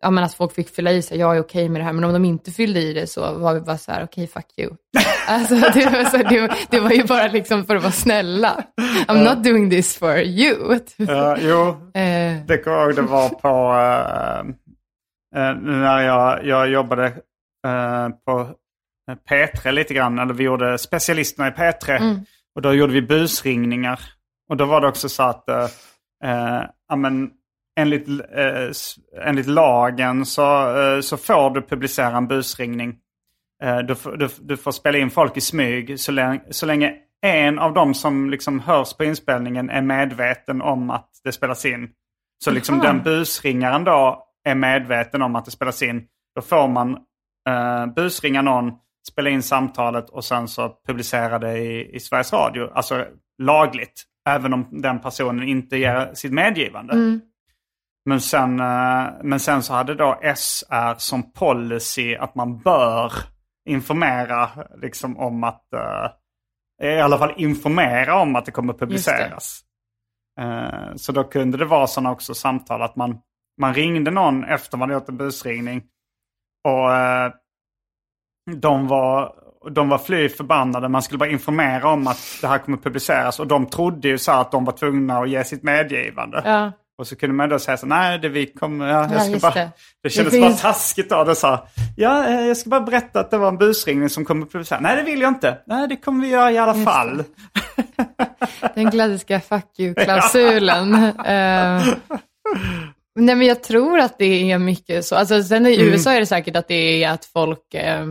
ja, men att folk fick fylla i sig, jag är okej med det här, men om de inte fyllde i det så var vi bara så här, okej, fuck you. Alltså, det, var så, här, det, det var ju bara liksom för att vara snälla. I'm not doing this for you. Ja, jo, Eh, det kommer jag ihåg det var på eh, när jag, jag jobbade på P3 lite grann. Eller vi gjorde specialisterna i P3. Mm. Och då gjorde vi busringningar. Och då var det också så att eh, eh, ja, men, enligt, eh, enligt lagen så, eh, så får du publicera en busringning. Eh, du, får- du, du får spela in folk i smyg så länge, så länge en av dem som liksom hörs på inspelningen är medveten om att det spelas in. Så liksom Aha. den busringaren då är medveten om att det spelas in. Då får man eh, busringa någon, spela in samtalet och sen så publicera det i, i Sveriges Radio. Alltså lagligt. Även om den personen inte ger sitt medgivande. mm. Men sen, eh, men sen så hade då SR som policy att man bör informera liksom om att, eh, i alla fall informera om att det kommer publiceras. Eh, så då kunde det vara sådana också samtal att man, man ringde någon efter man gjort en busringning. Och de var, de var fly förbannade. Man skulle bara informera om att det här kommer publiceras. Och de trodde ju så att de var tvungna att ge sitt medgivande. Ja, Och så kunde man då säga så nej det vi kommer, ja, jag Ja, ska just bara, det. det. kändes Det bara finns- taskigt av det sa, ja eh, jag ska bara berätta att det var en busringning som kommer publiceras. Nej det vill jag inte, nej det kommer vi göra i alla Just fall. den klassiska fuck you-klausulen. Eh, nej, men jag tror att det är mycket så. Alltså, sen i Mm. USA är det säkert att det är att folk, eh,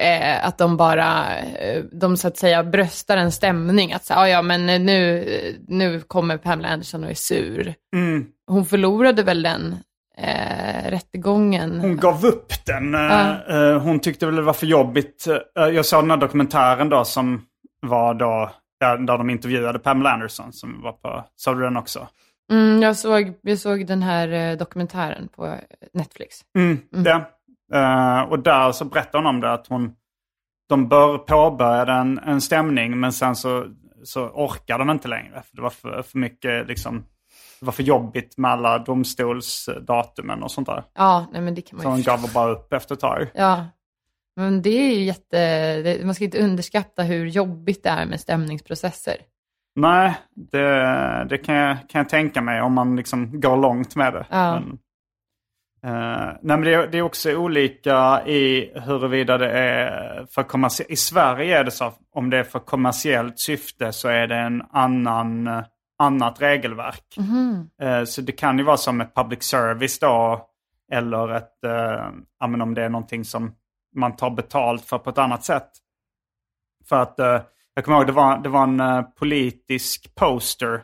eh, att de bara, eh, de så att säga bröstar en stämning. Att säga, "Ah, ja men nu, nu kommer Pamela Anderson och är sur. Mm. Hon förlorade väl den eh, rättegången. Hon gav upp den. eh, eh, Hon tyckte väl det var för jobbigt. Eh, Jag såg den här dokumentären då som var då, ja, där de intervjuade Pamela Anderson som var på, såg du den också? Mm, jag, såg, jag såg den här eh, dokumentären på Netflix. Mm, det. Eh, och där så berättar hon om det att hon, de bör påbörjade en, en stämning men sen så, så orkar de inte längre. För det var för, för mycket liksom, det var för jobbigt med alla domstolsdatumen och sånt där. Ja, nej men det kan man Så hon gav bara upp efter ett tag. Ja, men det är ju jätte, man ska inte underskatta hur jobbigt det är med stämningsprocesser. Nej, det, det kan, jag, kan jag tänka mig om man liksom går långt med det. Ja. Men, eh, nej, men det, är- det är också olika i huruvida det är för kommersiellt. I Sverige är det så om det är för kommersiellt syfte så är det en annan, annat regelverk. Mhm. Eh, så det kan ju vara som ett public service då. Eller ett, eh, ja, men om det är någonting som man tar betalt för på ett annat sätt. För att eh, jag kommer ihåg det var, det var en politisk poster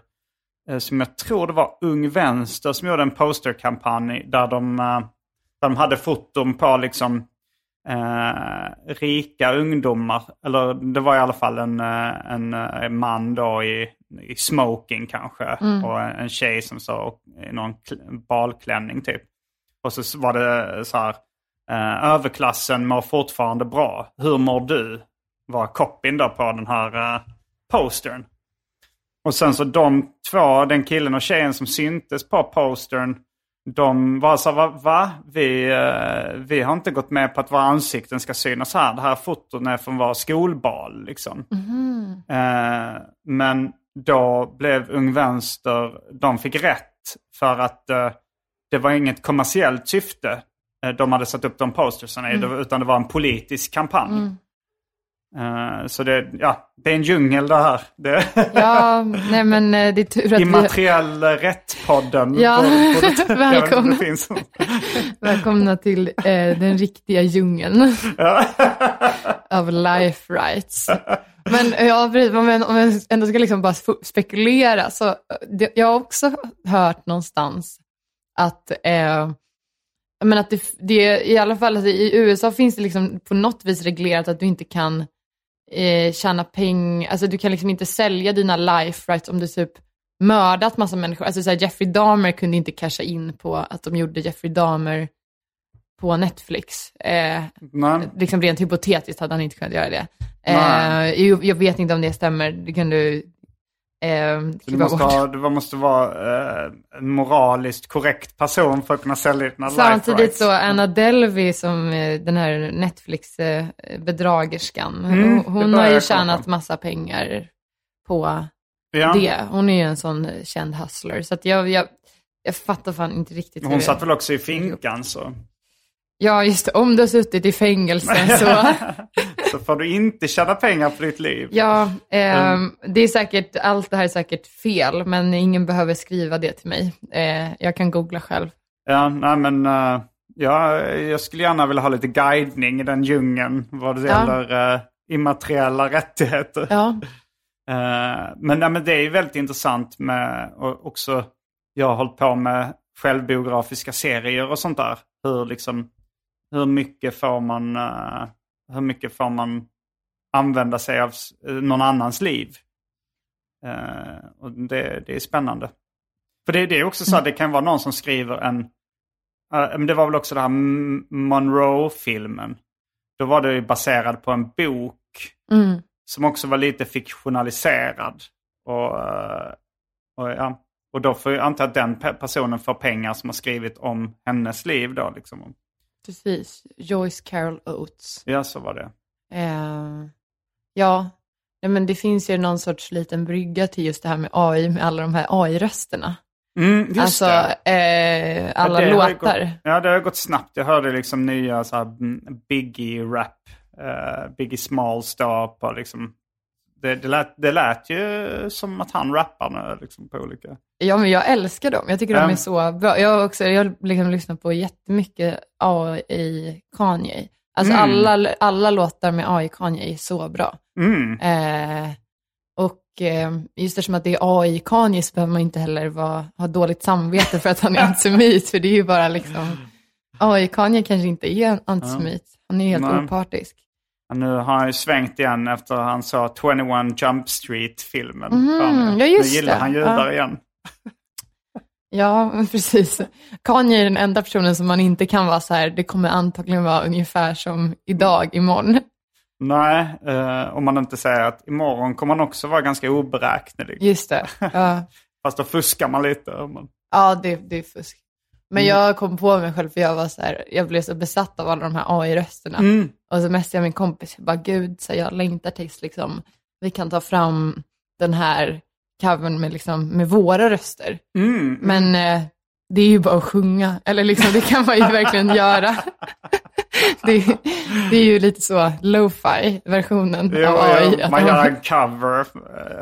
som jag tror det var Ung Vänster som gjorde en posterkampanj där de, eh, där de hade foton på liksom eh, rika ungdomar. Eller det var i alla fall en, eh, en, eh, man då i, i smoking kanske. Mm. Och en, tjej som så i någon kl- balklänning typ. Och så var det så här Eh, överklassen mår fortfarande bra. Hur mår du? Var copyn då på den här uh, postern. Och sen så de två, den killen och tjejen som syntes på postern. De var så va? va? Vi, uh, vi har inte gått med på att våra ansikten ska synas här. Det här foton är från vår skolbal liksom. Uh, men då blev Ung Vänster, de fick rätt för att uh, det var inget kommersiellt syfte de hade satt upp de postersarna i, utan det var en politisk kampanj. Uh, så det, ja, det är en djungel det här. Det Ja, nej men eh, det är tur att vi... Immateriell rätt-podden. Ja, på- på- välkomna. Välkomna till eh, den riktiga djungeln av life rights. Men eh, ja, om jag, ändå ska liksom bara spekulera, så eh, det, jag har också hört någonstans att, eh, men att det, det, i alla fall att i USA finns det liksom på något vis reglerat att du inte kan eh, tjäna pengar, alltså du kan liksom inte sälja dina life rights om du typ mördat massa människor. Alltså så här, Jeffrey Dahmer kunde inte casha in på att de gjorde Jeffrey Dahmer på Netflix. Eh, Nej. liksom rent hypotetiskt hade han inte kunnat göra det. Eh, jag, jag vet inte om det stämmer, det kan du eh, Du kliva måste, ha, du måste vara eh, en moraliskt korrekt person för att kunna sälja dina life Samtidigt rights. så Anna Delvey som eh, den här Netflix-bedragerskan, Mm, hon, det har ju tjänat på. massa pengar på Ja. det. Hon är ju en sån känd hustler. Så jag, jag, jag fattar fan inte riktigt. Hon det- satt väl också i finkan så. Ja, just det. Om du har suttit i fängelse så... Så får du inte tjäna pengar på ditt liv. Ja, ehm, Mm. det är säkert, allt det här är säkert fel, men ingen behöver skriva det till mig. Eh, jag kan googla själv. Ja, nej men eh, ja, jag skulle gärna vilja ha lite guidning i den djungeln vad det Ja. gäller uh, immateriella rättigheter. Ja, Eh, men, nej, men det är ju väldigt intressant med och också, jag har hållit på med självbiografiska serier och sånt där. Hur, liksom, hur mycket får man, eh, hur mycket får man använda sig av någon annans liv? Eh, och det, det är spännande. För det, det är också så att det kan vara någon som skriver en, eh, men det var väl också den här Monroe-filmen. Då var det ju baserad på en bok mm. som också var lite fiktionaliserad. Och, och, ja, och då får jag anta att den pe- personen får pengar som har skrivit om hennes liv då. Liksom. Precis. Joyce Carol Oates. Ja, så var det. Eh, ja, nej, men det finns ju någon sorts liten brygga till just det här med AI, med alla de här AI-rösterna. Mm, just Alltså, det. eh, alla det låtar. Gått, ja, det har gått snabbt. Jag hörde liksom nya så mm, Biggie-rap. eh, Biggie Smalls då på liksom. Det, det, lät, det lät ju som att han rappar nu liksom på olika... Ja, men jag älskar dem. Jag tycker de Ja. är så bra. Jag har också, jag har liksom lyssnat på jättemycket AI Kanye. Alltså Mm. alla, alla låtar med AI Kanye är så bra. Mm. Eh, och eh, just eftersom att det är AI Kanye så behöver man inte heller vara, ha dåligt samvete för att han är antisemit. för det är ju bara liksom, AI Kanye kanske inte är antisemit. Han är helt Nej. opartisk. Nu har han ju svängt igen efter han sa 21 Jump Street-filmen. Fan, ja, just nu gillar det. han judar Ja. igen. Ja, precis. Kanye är den enda personen som man inte kan vara så här, det kommer antagligen vara ungefär som idag, imorgon. Nej, eh, om man inte säger att imorgon kommer han också vara ganska oberäknelig. Just det. Ja, Fast då fuskar man lite. Men... ja det, det är fusk. Men Mm. jag kom på mig själv för jag var så här, jag blev så besatt av alla de här AI-rösterna. Mm. Och så messade jag min kompis, jag bara gud, så jag längtar tills liksom, vi kan ta fram den här covern med, liksom, med våra röster. Mm. Men eh, det är ju bara att sjunga, eller liksom, det kan man ju verkligen göra. det, det är ju lite så lo-fi versionen Jo, av AI. jo, man gör en cover,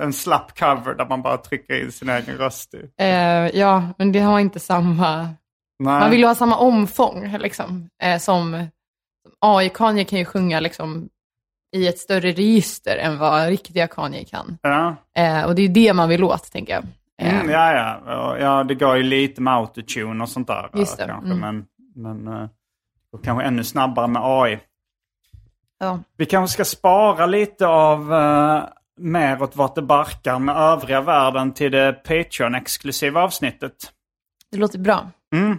en slapp cover där man bara trycker in sin egen röst i. eh, ja, men det har inte samma, Nej. man vill ju ha samma omfång liksom, eh, som AI. Kanye kan ju sjunga liksom i ett större register än vad riktiga Kanye kan. Ja. Eh, och det är det man vill åt, tänker jag. Eh, Mm, ja, ja. Och, ja, det går ju lite med autotune och sånt där. Just det, Kanske, mm. Men, men eh, och kanske ännu snabbare med AI. ja. Vi kanske ska spara lite av uh, mer åt vart det barkar med övriga världen till det Patreon-exklusiva avsnittet. Det låter bra. Mm.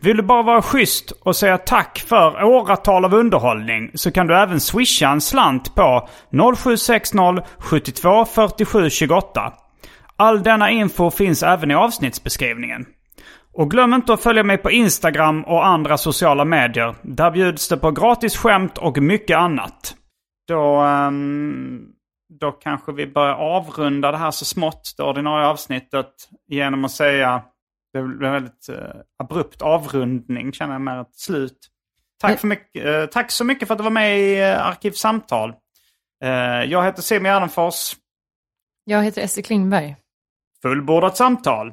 Vill du bara vara schysst och säga tack för åratal av underhållning så kan du även swisha en slant på 0760 72 47 28. All denna info finns även i avsnittsbeskrivningen. Och glöm inte att följa mig på Instagram och andra sociala medier. Där bjuds det på gratis skämt och mycket annat. Då, um, då kanske vi börjar avrunda det här så smått, det ordinarie avsnittet, genom att säga det blev en väldigt uh, abrupt avrundning, känner jag med ett slut. Tack, för mycket, uh, tack så mycket för att du var med i uh, Arkivsamtal. Jag heter Semi Gärdenfors. Jag heter Esse Klingberg. Fullbordat samtal.